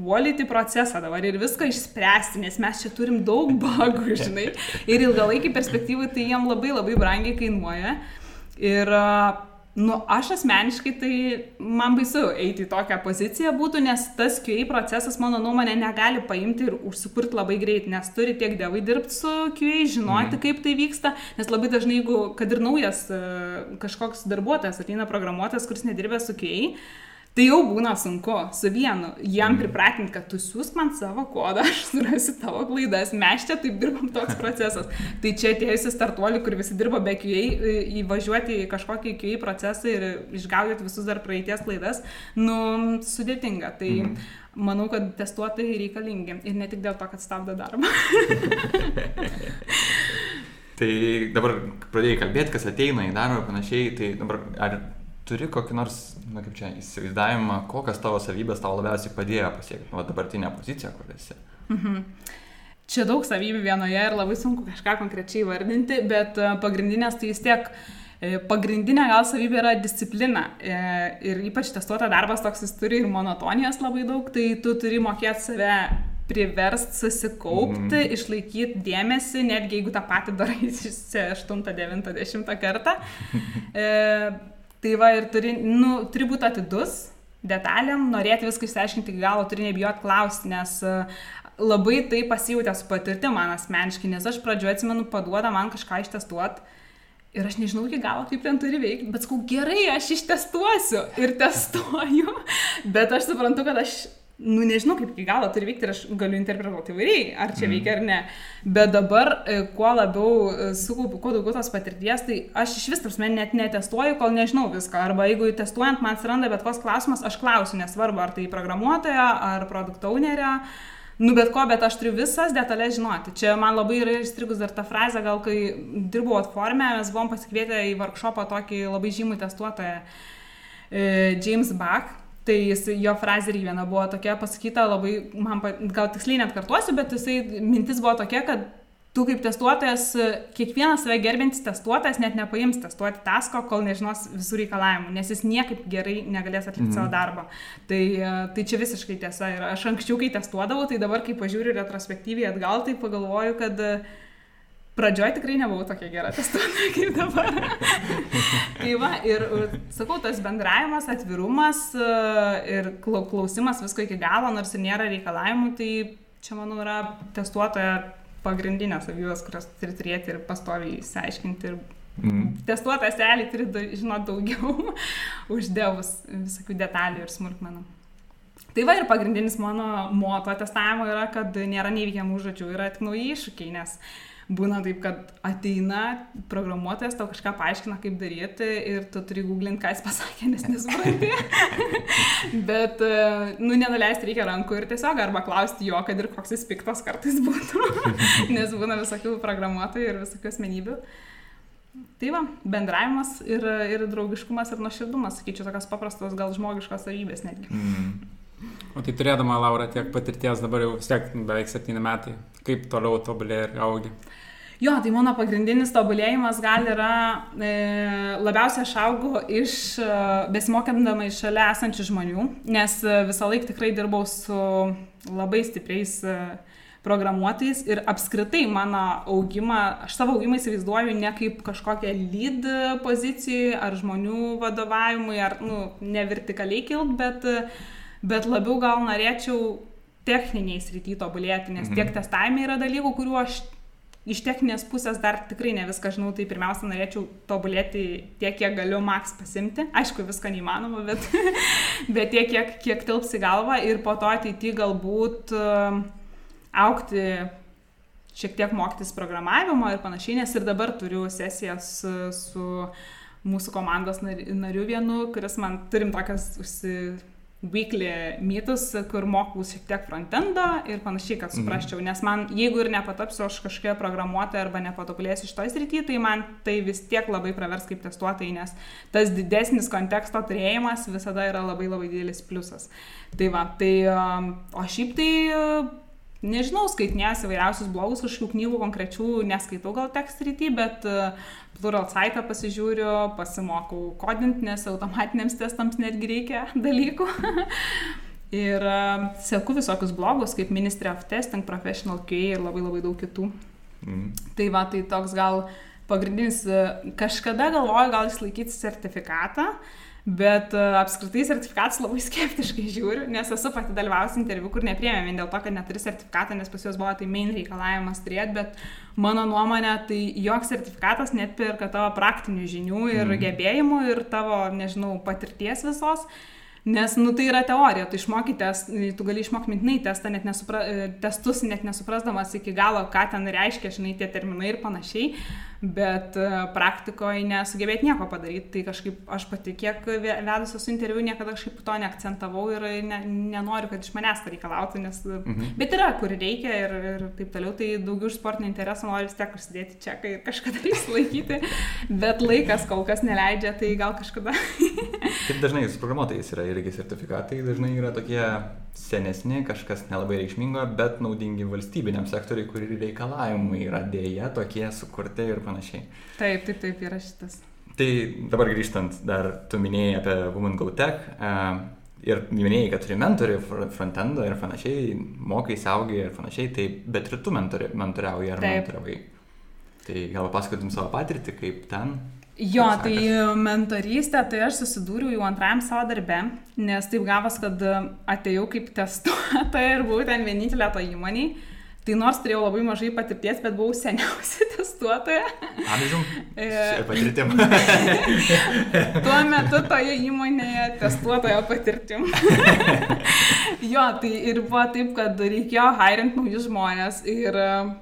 Speaker 3: quality procesą dabar ir viską išspręsti, nes mes čia turim daug bagų, žinai. Ir ilgalaikį perspektyvą tai jiem labai labai brangiai kainuoja. Ir uh, Nu, aš asmeniškai tai man baisu eiti į tokią poziciją būtų, nes tas QA procesas, mano nuomonė, negali paimti ir užsikurti labai greit, nes turi tiek dievai dirbti su QA, žinoti, mm. kaip tai vyksta, nes labai dažnai, jeigu, kad ir naujas e, kažkoks darbuotojas ateina programuotojas, kuris nedirbė su QA, Tai jau būna sunku su vienu, jam mhm. pripratinti, kad tu siūsk man savo kodą, aš surasiu tavo klaidas, mes čia taip dirbam toks procesas. Tai čia atėjusi startuoliai, kur visi dirba be QA, įvažiuoti į kažkokį QA procesą ir išgaudyti visus dar praeities klaidas, nu, sudėtinga. Tai mm. manau, kad testuotojai reikalingi ir ne tik dėl to, kad stabdo darbą.
Speaker 1: tai dabar pradėjai kalbėti, kas ateina į darbą ir panašiai, tai dabar ar turi kokį nors, na kaip čia, įsivaizdavimą, kokias tavo savybės tau labiausiai padėjo pasiekti, va dabartinę poziciją, kur esi? Mhm.
Speaker 3: Čia daug savybių vienoje ir labai sunku kažką konkrečiai vardinti, bet e, pagrindinės tai vis tiek e, Pagrindinė gal savybė yra disciplina. E, ir ypač testuota darbas toks jis turi ir monotonijos labai daug, tai tu turi mokėti save priverst susikaupti, mm. išlaikyti dėmesį, netgi jeigu tą patį darai 8, 9, 10 kartą. Tai va ir turi, nu, turi būti atidus detalėm, norėti viską išsiaiškinti iki galo, turi nebijoti klausti, nes e, labai tai pasijūtė su patirtim man asmeniškai, nes aš pradžioje atsimenu, paduoda man kažką ištestuoti. Ir aš nežinau iki galo, kaip ten turi veikti, bet sakau, gerai, aš ištestuosiu ir testuoju, bet aš suprantu, kad aš nu nežinau, kaip iki galo turi vykti ir aš galiu interpretuoti įvairiai, ar čia mm. veikia ar ne. Bet dabar, e, kuo labiau e, sukaupiu, kuo daugiau tos patirties, tai aš iš vis, tarsi, net netestuoju, kol nežinau viską. Arba jeigu testuojant man atsiranda bet koks klausimas, aš klausiu, nesvarbu, ar tai programuotoja, ar produktaunerė. Nu, bet ko, bet aš turiu visas detalės žinoti. Čia man labai yra įstrigus dar ta frazė, gal kai dirbau atformę, mes buvom pasikvietę į workshopą tokį labai žymų testuotoją, e, James Bach Tai jis, jo frazė irgi viena buvo tokia pasakyta labai, man gal tiksliai net kartuosiu, bet jisai mintis buvo tokia, kad tu kaip testuotojas, kiekvienas save gerbintis testuotojas net nepaims testuoti tasko, kol nežinos visų reikalavimų, nes jis niekaip gerai negalės atlikti mm. savo darbą. Tai, tai čia visiškai tiesa. Ir aš anksčiau, kai testuodavau, tai dabar, kai pažiūriu retrospektyviai atgal, tai pagalvoju, kad uh, Pradžioj tikrai nebuvau tokia gera testuotoja kaip dabar. tai va, ir sakau, tas bendravimas, atvirumas e, ir klausimas visko iki galo, nors ir nėra reikalavimų, tai čia, manau, yra testuotoja pagrindinės savybės, kurias turi turėti ir pastoviai įsiaiškinti. Ir mm. Testuotojas realiai turi žinoti daugiau, uždėvus visokių detalių ir smulkmenų. Tai va ir pagrindinis mano moto testavimo yra, kad nėra neįveikiamų užduočių, yra tik nauji iššūkiai, nes būna taip, kad ateina programuotojas, tau kažką paaiškina, kaip daryti ir tu turi googlinti, ką jis pasakė, nes nesupranti. Bet, e, nu, nenuleisti reikia rankų ir tiesiog arba klausti jo, kad ir koks jis piktas kartais būtų, nes būna visokių programuotojų ir visokių asmenybių. Tai va, bendravimas ir, ir draugiškumas ir nuoširdumas, sakyčiau, tokios paprastos, gal žmogiškos savybės netgi. Mm.
Speaker 2: O tai turėdama, Laura, tiek patirties dabar jau vis tiek beveik septyni metai, kaip toliau tobulėja ir augi?
Speaker 3: Jo, tai mano pagrindinis tobulėjimas gal yra e, labiausiai aš augu iš e, besimokindama iš šalia esančių žmonių, nes e, visą laiką tikrai dirbau su labai stipriais e, programuotojais ir apskritai mano augimą, aš savo augimą įsivaizduoju ne kaip kažkokią lead poziciją ar žmonių vadovavimui, ar nu, ne vertikaliai kilt, bet, bet labiau gal norėčiau techniniai srity tobulėti, nes mhm. tiek testavime yra dalykų, kuriuo aš iš techninės pusės dar tikrai ne viską žinau, tai pirmiausia norėčiau tobulėti tiek, kiek galiu maks pasimti. Aišku, viską neįmanoma, bet, bet tiek, kiek, kiek tilps į galvą ir po to ateity galbūt uh, aukti šiek tiek mokytis programavimo ir panašiai, nes ir dabar turiu sesijas su, su mūsų komandos nariu vienu, kuris man turim tokias užsi weekly mytus, kur mokaus šiek tiek frontendo ir panašiai, kad mhm. suprasčiau, mhm. nes man, jeigu ir nepatapsiu aš kažkokia programuotoja arba nepatobulėsiu šitoj srity, tai man tai vis tiek labai pravers kaip testuotojai, nes tas didesnis konteksto turėjimas visada yra labai labai didelis pliusas. Tai va, tai, um, o šiaip tai nežinau, skaitinės įvairiausius blogus, kažkokių knygų konkrečių neskaitau gal tekst rytį, bet Plural site pasižiūriu, pasimokau kodinti, nes automatiniams testams netgi reikia dalykų. ir seku visokius blogus, kaip Ministry of Testing, Professional QA ir labai labai daug kitų. Mm. Tai va, tai toks gal pagrindinis, kažkada galvoju gal išlaikyti sertifikatą, Bet uh, apskritai sertifikatus labai skeptiškai žiūriu, nes esu pati dalyvavusi interviu, kur nepriemė vien dėl to, kad neturi sertifikatą, nes pas juos buvo tai main reikalavimas turėti, bet mano nuomonė, tai joks sertifikatas net perka tavo praktinių žinių ir mm. gebėjimų ir tavo, nežinau, patirties visos. Nes, nu, tai yra teorija, tu išmokytės, tu gali išmokti mintinai testą, net nesupra, testus, net nesuprasdamas iki galo, ką ten reiškia, žinai, tie terminai ir panašiai bet e, praktikoje nesugebėti nieko padaryti. Tai kažkaip aš pati, kiek vedus esu interviu, niekada kažkaip to neakcentavau ir ne, nenoriu, kad iš manęs tą reikalautų, nes... Mhm. Bet yra, kur reikia ir, ir taip toliau, tai daugiau iš sportinio intereso noriu vis tiek užsidėti čia ir kažkada išlaikyti, bet laikas kol kas neleidžia, tai gal kažkada.
Speaker 1: Taip dažnai su programuotojais yra irgi sertifikatai, dažnai yra tokie senesni, kažkas nelabai reikšmingo, bet naudingi valstybiniam sektoriui, kur reikalavimai yra dėja tokie sukurti ir panašiai.
Speaker 3: Taip, taip, taip yra šitas.
Speaker 1: Tai dabar grįžtant, dar tu minėjai apie Women Go Tech uh, ir minėjai, kad turi mentorių, frontendo ir panašiai, mokai, saugai ir panašiai, tai bet ir tu mentori, mentoriauji ar taip. mentoravai. Tai gal pasakotum savo patirtį, kaip ten
Speaker 3: Jo, tai mentorystė, tai aš susidūriau jau antrajam savo darbe, nes taip gavas, kad atėjau kaip testuotoja ir buvau ten vienintelė to įmoniai. Tai nors turėjau labai mažai patirties, bet buvau seniausia testuotoja.
Speaker 1: Amžium. Ir patirtim.
Speaker 3: Tuo metu toje įmonėje testuotojo patirtim. jo, tai ir buvo taip, kad reikėjo hairint naujus žmonės ir uh,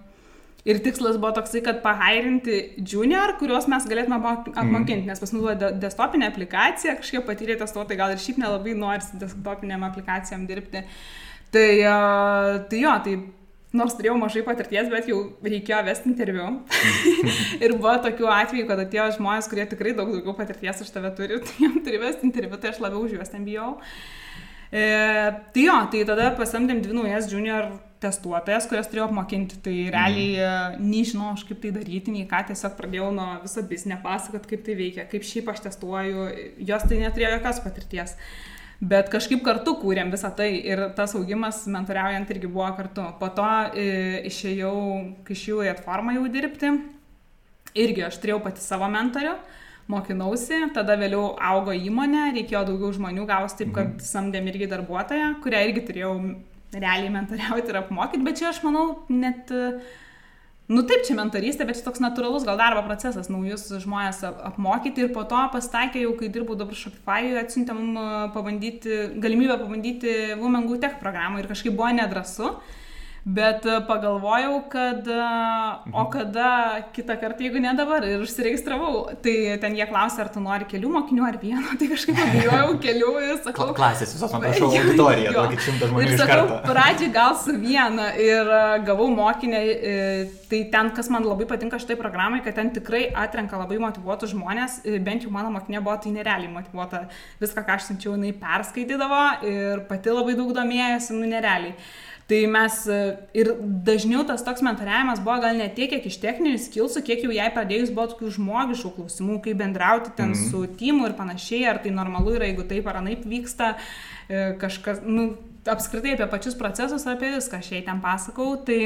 Speaker 3: Ir tikslas buvo toksai, kad pahairinti junior, kuriuos mes galėtume apmokinti, mm. nes pas mus buvo desktopinė aplikacija, kažkiek patyrė testuotojai, gal ir šiaip nelabai norisi desktopinėm aplikacijom dirbti. Tai, tai jo, tai nors turėjau mažai patirties, bet jau reikėjo vesti interviu. ir buvo tokių atvejų, kad atėjo žmonės, kurie tikrai daug daugiau patirties už tave turi, tai jam turi vesti interviu, tai aš labiau už juos ten bijau. E, tai jo, tai tada pasamdėm dvi naujas junior testuotojas, kurias turėjau apmokinti, tai realiai mm. nežinau aš kaip tai daryti, nei ką, tiesiog pradėjau nuo viso biznio pasakot, kaip tai veikia, kaip šiaip aš testuoju, jos tai neturėjo jokios patirties. Bet kažkaip kartu kūrėm visą tai ir tas augimas mentoriaujant irgi buvo kartu. Po to e, išėjau, kai išėjau į atformą jau dirbti, irgi aš turėjau pati savo mentorių, mokinausi, tada vėliau augo įmonė, reikėjo daugiau žmonių, gavos taip, kad mhm. samdėm irgi darbuotoją, kurią irgi turėjau realiai mentoriauti ir apmokyti, bet čia aš manau net Nu taip, čia mentorystė, bet čia toks natūralus gal darbo procesas, naujus žmonės ap- apmokyti ir po to pasitaikė jau, kai dirbau dabar Shopify, atsiuntėm pabandyti, galimybę pabandyti Women Go Tech programą ir kažkaip buvo nedrasu. Bet e, pagalvojau, kad e, o kada kitą kartą, jeigu ne dabar, ir užsiregistravau, tai ten jie klausė, ar tu nori kelių mokinių ar vieno, tai kažkaip pabijojau kelių ir sakau,
Speaker 1: Kla- Klasės visos, man prašau, auditorija, tokį šimtą žmonių
Speaker 3: Ir sakau, pradžiai gal su viena ir e, gavau mokinę, tai ten, kas man labai patinka šitai programai, kad ten tikrai atrenka labai motivuotus žmonės, bent jau mano mokinė buvo tai nerealiai motivuota, viską, ką aš siunčiau, jinai perskaitydavo ir pati labai daug domėjosi, nu nerealiai. Tai mes e, ir dažniau tas toks mentoriavimas buvo gal ne tiek, kiek iš techninių skilsų, kiek jau jai pradėjus buvo tokių žmogiškų klausimų, kaip bendrauti ten mm. su timu ir panašiai, ar tai normalu yra, jeigu taip ar anaip vyksta, e, kažkas, nu, apskritai apie pačius procesus, apie viską aš jai ten pasakau. Tai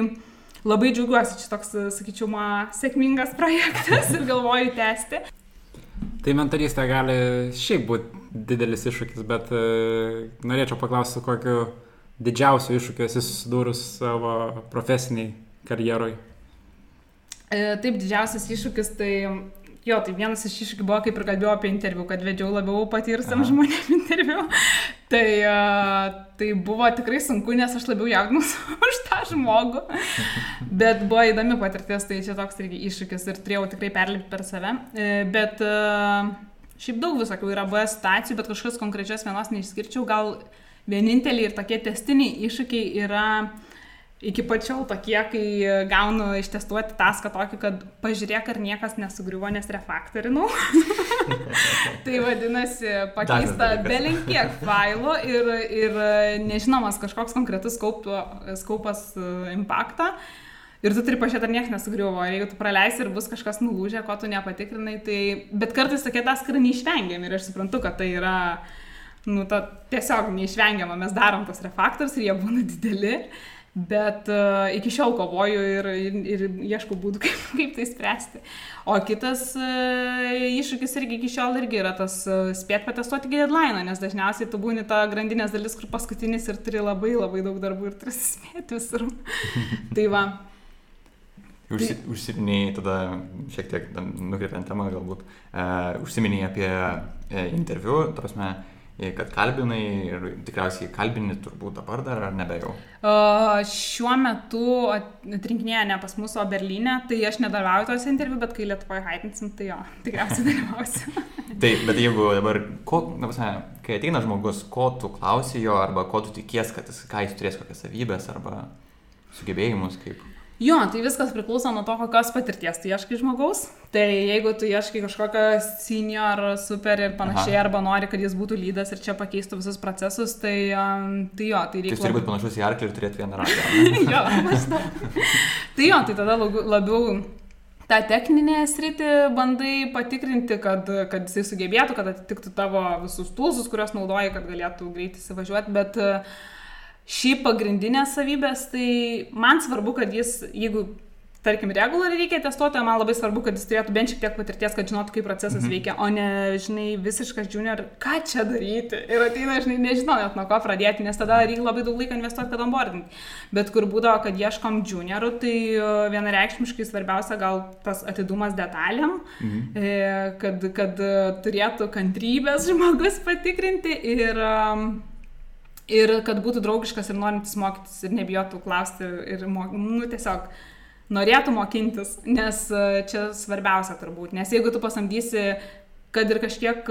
Speaker 3: labai džiaugiuosi, čia toks, e, sakyčiau, man sėkmingas projektas ir galvoju tęsti.
Speaker 2: Tai mentorystė gali šiaip būti didelis iššūkis, bet e, norėčiau paklausti, kokiu didžiausiu iššūkiu esi susidūrus savo profesiniai karjeroj.
Speaker 3: E, Taip, didžiausias iššūkis, tai jo, tai vienas iš iššūkių buvo, kaip ir kalbėjau apie interviu, kad vedžiau labiau patyrusiam žmonėm interviu. Tai, uh, tai buvo tikrai sunku, nes aš labiau jaudinausi už tą žmogų. Bet buvo įdomi patirtis, tai čia toks irgi iššūkis ir turėjau tikrai perlipti per save. E, Bet uh, šiaip daug visokių yra buvę situacijų, bet kažkas konkrečios vienos neišskirčiau. Gal vieninteliai ir tokie testiniai iššūkiai yra iki pačiol tokie, kai gaunu ištestuoti taską tokį, kad pažiūrėk, ar niekas nesugriuvo, nes refaktorinau. tai vadinasi, pakeista
Speaker 1: dalykas.
Speaker 3: belenkiek failų ir, ir nežinomas kažkoks konkretus skaupas e, impaktą. Ir tu turi pažiūrėti, ar niekas nesugriuvo. Jeigu tu praleisi ir bus kažkas nulūžę, ko tu nepatikrinai, tai... Bet kartais tokie taskai neišvengiami ir aš suprantu, kad tai yra, nu, ta, tiesiog neišvengiama. Mes darom tos refaktorius ir jie būna dideli. Bet uh, iki šiol kovoju ir, ir, ir ieškau būdų, kaip, kaip tai spręsti. O kitas uh, iššūkis irgi iki šiol irgi yra tas uh, spėt patestuoti deadline, nes dažniausiai tu būni ta grandinės dalis, kur paskutinis ir turi labai labai daug darbų ir turi spėti visur. tai va.
Speaker 1: Užsi, užsiminėjai tada šiek tiek nukreipiant temą galbūt, e, užsiminėjai apie e, interviu, tarpsme, kad kalbinai ir tikriausiai kalbini turbūt dabar dar ar nebe jau.
Speaker 3: Šiuo metu atrinkinėja ne pas mus, o Berlyne, tai aš nedalyvauju tos interviu, bet kai Lietuvoje haitinsim, tai jo, tikriausiai dalyvausiu.
Speaker 1: Taip, bet jeigu dabar, ko, na, pasme, kai ateina žmogus, ko tu klausi jo, arba ko tu tikies, kad jis, ką jis turės, kokias savybės, arba sugebėjimus, kaip.
Speaker 3: Jo, tai viskas priklauso nuo to, kokios patirties tu ieškai žmogaus. Tai jeigu tu ieškai kažkokio senior, super ir panašiai, Aha. arba nori, kad jis būtų lydas ir čia pakeistų visus procesus, tai, um, tai jo, tai
Speaker 1: Tai
Speaker 3: reikia.
Speaker 1: jis turi būti panašus į arklį ir turėti vieną ratą.
Speaker 3: jo, maždaug. tai jo, tai tada labiau, labiau tą techninę sritį bandai patikrinti, kad, kad jisai sugebėtų, kad atitiktų tavo visus tūzus, kuriuos naudoji, kad galėtų greitai įsivažiuoti, bet uh, Šiaip pagrindinės savybės, tai man svarbu, kad jis, jeigu, tarkim, reguliariai reikia testuoti, man labai svarbu, kad jis turėtų bent šiek tiek patirties, kad žinotų, kaip procesas mhm. veikia, o ne, žinai, visiškas junior, ką čia daryti. Ir ateina, žinai, nežinau net nuo ko pradėti, nes tada reikia labai daug laiko investuoti, kad onboarding. Bet kur būdavo, kad ieškom juniorų, tai vienareikšmiškai svarbiausia gal tas atidumas detalėm, mhm. kad, kad turėtų kantrybės žmogus patikrinti ir ir kad būtų draugiškas ir norintis mokytis ir nebijotų klausti ir, nu, tiesiog norėtų mokintis, nes čia svarbiausia turbūt, nes jeigu tu pasamdysi kad ir kažkiek,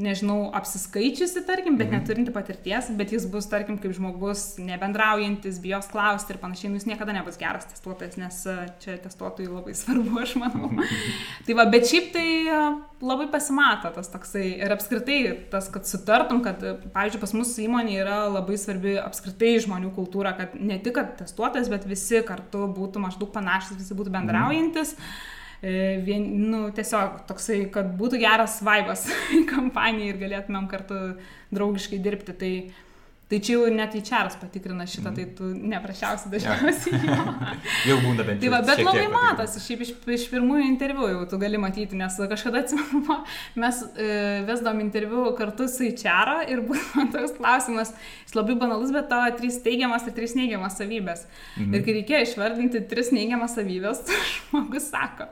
Speaker 3: nežinau, apsiskaičiusi, tarkim, bet mhm. neturinti patirties, bet jis bus, tarkim, kaip žmogus nebendraujantis, bijos klausti ir panašiai, nu, jis niekada nebus geras testuotojas, nes čia testuotojai labai svarbu, aš manau. tai va, bet šiaip tai labai pasimato tas toksai ir apskritai tas, kad sutartum, kad, pavyzdžiui, pas mūsų įmonė yra labai svarbi apskritai žmonių kultūra, kad ne tik testuotojas, bet visi kartu būtų maždaug panašus, visi būtų bendraujantis. Mhm vien, nu, tiesiog toksai, kad būtų geras vaibas kompanijai ir galėtumėm kartu draugiškai dirbti. Tai, Tai čia jau net į čaras patikrina šitą,
Speaker 1: Mhm.
Speaker 3: tai tu neprašiausi dažniausiai. jo.
Speaker 1: Jau būna bent
Speaker 3: Tai
Speaker 1: jau.
Speaker 3: va, bet labai matosi, šiaip iš, iš pirmųjų interviu jau tu gali matyti, nes kažkada atsimenu, mes e, vesdom interviu kartu su Ičera ir buvo toks klausimas, jis labai banalus, bet tavo trys teigiamas ir trys neigiamas savybės. Mhm. Ir kai reikėjo išvardinti tris neigiamas savybės, žmogus sako.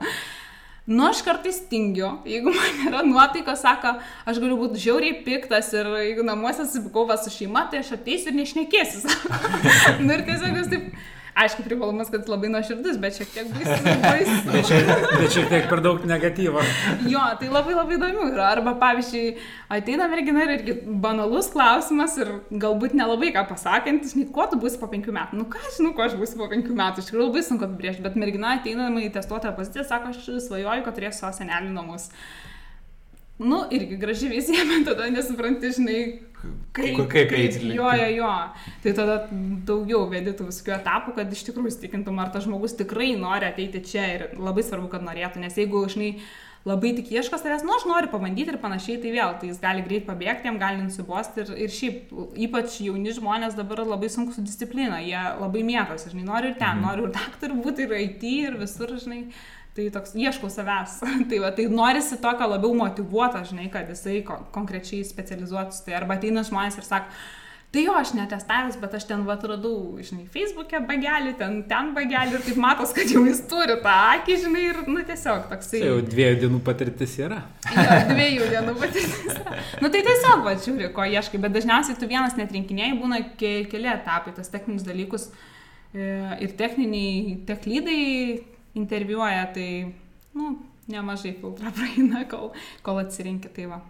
Speaker 3: Nu, aš kartais tingiu, jeigu man yra nuotaika, sako, aš galiu būti žiauriai piktas ir jeigu namuose susipikau su šeima, tai aš ateisiu ir nešnekėsiu. nu ir tiesiog jis taip, aišku, privalumas, kad labai nuoširdus, bet šiek tiek baisu. baisu.
Speaker 2: Bet šiek, bet šiek tiek per daug negatyvo.
Speaker 3: Jo, tai labai labai įdomu yra. Arba pavyzdžiui, ateina mergina ir irgi banalus klausimas ir galbūt nelabai ką pasakantis, nei kuo tu būsi po penkių metų. Nu ką aš žinau, kuo aš būsiu po penkių metų, iš tikrųjų labai sunku apibrėžti, bet mergina ateina į testuotą poziciją, sako, aš svajoju, kad turėsiu savo senelį namus. Nu, irgi graži vizija, bet tada nesupranti, žinai, kaip,
Speaker 1: kaip eiti link
Speaker 3: Jo, jo, jo. Tai tada daugiau vėdytų visokių etapų, kad iš tikrųjų įstikintum, ar tas žmogus tikrai nori ateiti čia ir labai svarbu, kad norėtų, nes jeigu, žinai, labai tik ieško savęs, nu, aš noriu pabandyti ir panašiai, tai vėl, tai jis gali greit pabėgti, jam gali nusibosti ir, ir šiaip, ypač jauni žmonės dabar labai sunku su disciplina, jie labai mėtosi, žinai, noriu ir ten,
Speaker 1: Mhm.
Speaker 3: noriu ir daktarų būti, ir IT, ir visur, žinai. Tai toks ieškau savęs. tai, va, tai norisi tokio labiau motivuoto, žinai, kad jisai ko, konkrečiai specializuotųsi. Tai arba ateina žmonės ir sako, tai jo, aš netestavęs, bet aš ten va radau, žinai, Facebook'e bagelį, ten, ten bagelį ir taip matos, kad jau jis turi tą akį, žinai, ir, nu, tiesiog toksai.
Speaker 2: Tai jau dviejų dienų patirtis yra.
Speaker 3: Jo, dviejų dienų patirtis. nu tai tiesiog, va, žiūri, ko ieškai, bet dažniausiai tu vienas netrinkinėjai, būna ke, keli etapai, tas techninius dalykus e, ir techniniai, techlydai interviuoja, tai, nu, nemažai filtrą praeina, kol, kol atsirinkti, tai va.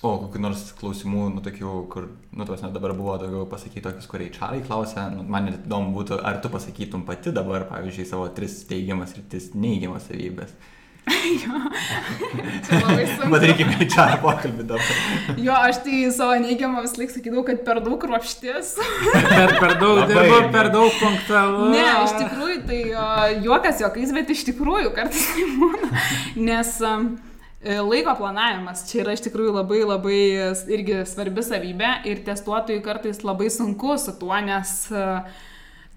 Speaker 1: O kokių nors klausimų, nu tokių, kur, nu tos net dabar buvo daugiau pasakyti tokius, kur HR klausia, nu, man net įdomu būtų, ar tu pasakytum pati dabar, pavyzdžiui, savo tris teigiamas ir tris neigiamas savybės.
Speaker 3: Čia.
Speaker 1: Padarykime HR pokalbį dabar.
Speaker 3: Jo, aš tai savo neigiamą vis laik sakydavau, kad per daug kruopštis.
Speaker 2: Per, per daug dirbo, per daug punktualu.
Speaker 3: Ne, iš tikrųjų, tai juokas juokais, bet iš tikrųjų kartais tai būna. Nes um, e, laiko planavimas čia yra iš tikrųjų labai labai irgi svarbi savybė ir testuotojui kartais labai sunku su tuo, nes uh,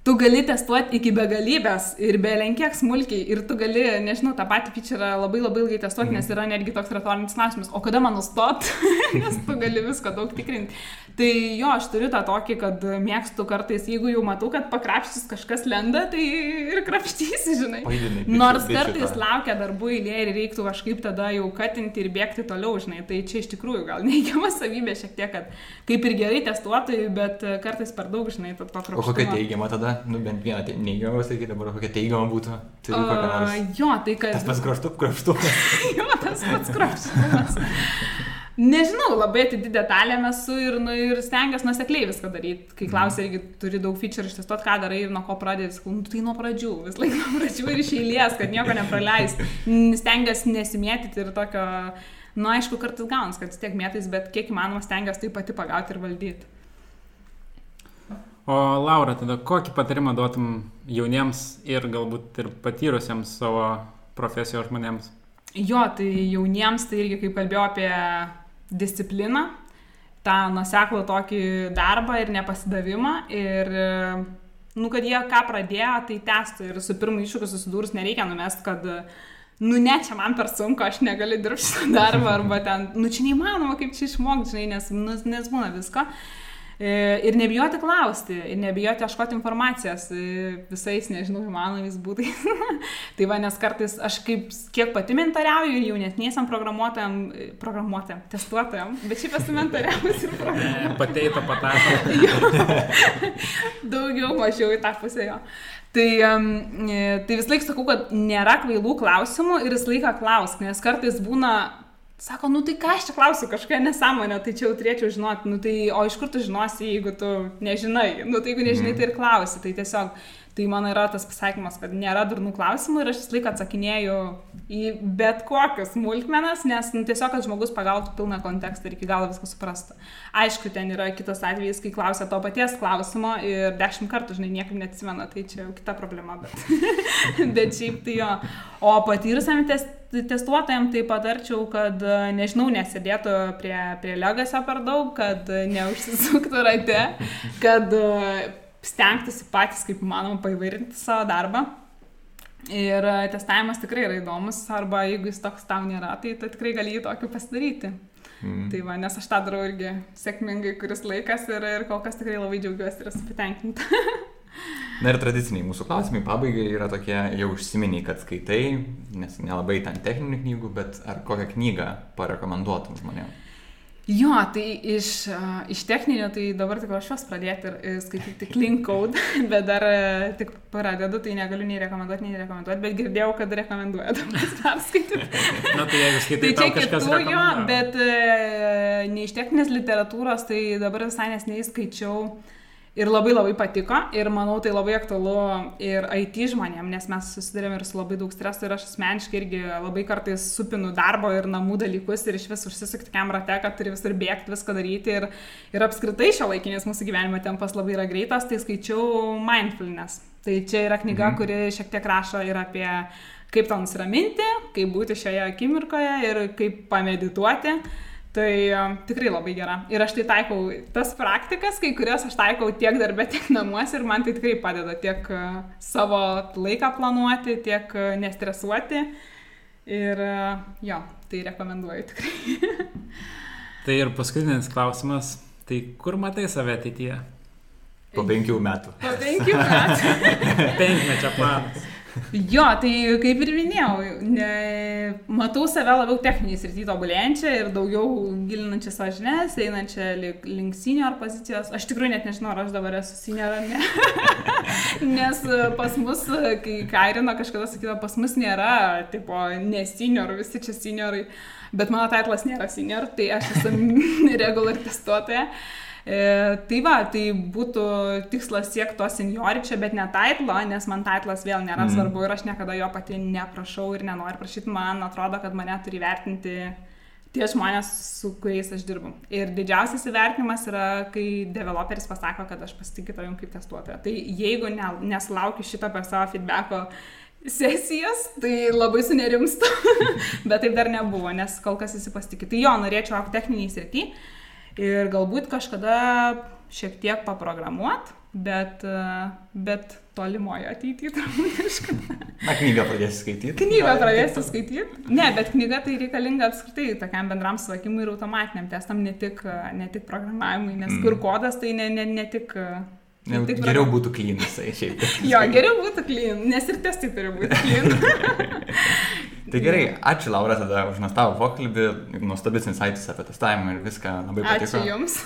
Speaker 3: tu gali testuoti iki begalybės ir belenkiek smulkiai ir tu gali, nežinau, tą patį feature labai labai ilgai testuoti, nes yra netgi toks retorinis klausimas, o kada man nustot, nes tu gali visko daug tikrinti. Tai jo, aš turiu tą tokį, kad mėgstu kartais, jeigu jau matau, kad pakrapštis kažkas lenda, tai ir krapštysi, žinai.
Speaker 1: Pajudinai bičių-
Speaker 3: Nors kartais
Speaker 1: tą.
Speaker 3: laukia darbų eilė ir reiktų kažkaip tada jau katinti ir bėgti toliau, žinai. Tai čia iš tikrųjų gal neigiama savybė šiek tiek, kad kaip ir gerai testuotojai, bet kartais per daug, žinai, to to
Speaker 1: O kokia teigiama tada? Nu, bent vieną te- neigiamą sakyti, dabar kokia teigiama būtų. Turi kokią
Speaker 3: A,
Speaker 1: nors.
Speaker 3: Jo, tai kad...
Speaker 1: Tas pats kraštu, kraštumas.
Speaker 3: jo, tas pats kruopštumas. Nežinau, labai atidi detalėm esu ir, nu, ir stengiuosi nusekliai viską daryti. Kai klausia, irgi turi daug feature ištestuot, ką darai ir nuo ko pradėti, sakau, nu, tai nuo pradžių, vis laik nuo pradžių ir iš eilės, kad nieko nepraleist. N- Stengiuosi nesimėtyti ir tokio, nu, aišku, kartais gaunas, kad vis tiek mėtais, bet kiek įmanoma stengiuosi tai pati pagauti ir valdyti.
Speaker 2: O Laura, tada kokį patarimą duotum jauniems ir galbūt ir patyrusiems savo profesijos žmonėms?
Speaker 3: Jo, tai jauniems tai irgi kaip kalbėjau apie discipliną, tą nuseklų tokį darbą ir nepasidavimą ir, nu, kad jie ką pradėjo, tai testų ir su pirmu iššūkiu susidūrus nereikia numest, kad, nu, ne, čia man per sunku, aš negaliu dirbti šitą darbą arba ten, nu, čia neįmanoma, kaip čia išmokti, žinai, nes, nu, nes būna visko. E, Ir nebijoti klausti, ir nebijoti ieškoti informacijos e, visais, nežinau, įmanomais būdais. tai va, nes kartais aš kaip, kiek pati mentariauju ir jaunesniesiam programuotojam, e, programuotojam, testuotojam, bet šiaip esu mentariavus ir programuotojam.
Speaker 2: Pateito patašo.
Speaker 3: Daugiau mažiau į tą pusę jo. Tai, tai vis laik sakau, kad nėra kvailų klausimų ir vis laiką klausk, nes kartais būna, sako, nu tai ką aš čia klausiu, kažkokia nesąmonė, tai čia jau turėčiau žinoti, nu tai o iš kur tu žinosi, jeigu tu nežinai, nu tai jeigu nežinai, tai ir klausi, tai tiesiog Tai mano yra tas pasakymas, kad nėra durnų klausimų ir aš vis laiką atsakinėju į bet kokias smulkmenas, nes nu, tiesiog, kad žmogus pagautų pilną kontekstą ir iki galo viską suprastų. Aišku, ten yra kitas atvejis, kai klausia to paties klausimo ir dešimt kartų, žinai, niekam neatsimena, tai čia jau kita problema, bet, bet šiaip tai jo. O patyrusiam tes, testuotojam tai patarčiau, kad, nežinau, nesėdėtų prie, prie legasio per daug, kad neužsisuktų rate, kad stengtųsi patys, kaip manoma, paivairinti savo darbą. Ir e, testavimas tikrai yra įdomus, arba jeigu jis toks tau nėra, tai tu tikrai gali jį tokiu pasidaryti. Mm. Tai va, nes aš tą darau irgi sėkmingai kuris laikas ir, ir kol kas tikrai labai džiaugiuosi ir esu patenkinta.
Speaker 1: Na ir tradiciniai mūsų klausimai pabaigai yra tokie, jau užsiminiai, kad skaitai, nes nelabai ten techninių knygų, bet ar kokią knygą parekomenduotum žmonėms?
Speaker 3: Jo, tai iš, iš techninio, tai dabar tik aš juos pradėti ir, skaityti Clean Code, bet dar tik pradedu, tai negaliu nei rekomenduoti, nei rekomenduoti, bet girdėjau, kad rekomenduoja dabar perskaityti.
Speaker 2: Na tai jeigu skaitai,
Speaker 3: tai čia kitų jo, bet uh, ne iš techninės literatūros, tai dabar visai nesnei skaičiau uh, Ir labai labai patiko ir manau tai labai aktualu ir IT žmonėm, nes mes susidurėm ir su labai daug streso ir aš asmeniškai irgi labai kartais supinu darbo ir namų dalykus ir iš vis užsisukti tokiam rate, kad turi visur bėgti, viską daryti ir, ir apskritai šio laikinės mūsų gyvenimo tempas labai yra greitas, tai skaičiau mindfulness. Tai čia yra knyga, mhm. kuri šiek tiek rašo ir apie kaip to nusiraminti, kaip būti šioje akimirkoje ir kaip pamedituoti. Tai um, tikrai labai gera. Ir aš tai taikau tas praktikas, kai kurias aš taikau tiek darbė, tiek namuose ir man tai tikrai padeda tiek uh, savo laiką planuoti, tiek uh, nestresuoti. Ir jo, tai rekomenduoju tikrai.
Speaker 2: tai ir paskutinis klausimas. Tai kur matai save ateityje?
Speaker 1: Po penkių metų.
Speaker 3: Po penkių metų.
Speaker 2: Penkmečio planas.
Speaker 3: Jo, tai kaip ir minėjau, ne, matau save labiau techniniai srity tobulėjančią ir daugiau gilinančią savo žinias, einančią link, senior pozicijos. Aš tikrai net nežinau, ar aš dabar esu senior ar ne. Nes pas mus, kai Kairino kažkada sakydavo, pas mus nėra, tipo, ne senior, visi čia seniorai, bet mano titlas nėra senior, tai aš esu regular testuotoja. E, tai va, tai būtų tikslas siekti to senioričio, bet ne taitlo, nes man taitlas vėl nėra mm. svarbu ir aš niekada jo pati neprašau ir nenoriu prašyti, man atrodo, kad mane turi vertinti tie žmonės, su kuriais aš dirbu. Ir didžiausias įvertinimas yra, kai developeris pasako, kad aš pasitikiu tavim kaip testuotoja. Tai jeigu ne, nesulaukiu šito per savo feedbacko sesijas, tai labai sunerimstu, bet taip dar nebuvo, nes kol kas visi pasitikė. Tai jo, norėčiau techniniai srity ir galbūt kažkada šiek tiek paprogramuot, bet, bet tolimoje ateityje turbūt kažkada.
Speaker 1: Na, knygą pradėsi skaityti.
Speaker 3: Knygą pradėsi skaityti. Ne, bet knyga tai reikalinga apskritai tokiam bendram suvokimui ir automatiniam testam, ne tik, ne tik programavimui, nes mm. kur kodas tai ne, ne, ne tik...
Speaker 1: Ne, tik geriau būtų clean visai šiaip.
Speaker 3: jo, geriau būtų clean, nes ir testai turi būti clean.
Speaker 1: Tai gerai, ačiū Laura tada už nuostabų pokalbį, nuostabis insights apie testavimą ir viską labai patiko.
Speaker 3: Ačiū Jums.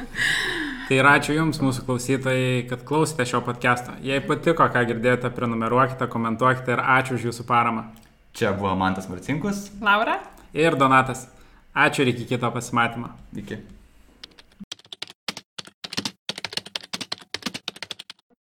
Speaker 2: tai ir ačiū Jums, mūsų klausytojai, kad klausėte šio podcast'o. Jei patiko, ką girdėjote, prenumeruokite, komentuokite ir ačiū už Jūsų paramą.
Speaker 1: Čia buvo Mantas Marcinkus.
Speaker 3: Laura.
Speaker 2: Ir Donatas. Ačiū ir iki kito pasimatymo.
Speaker 1: Iki.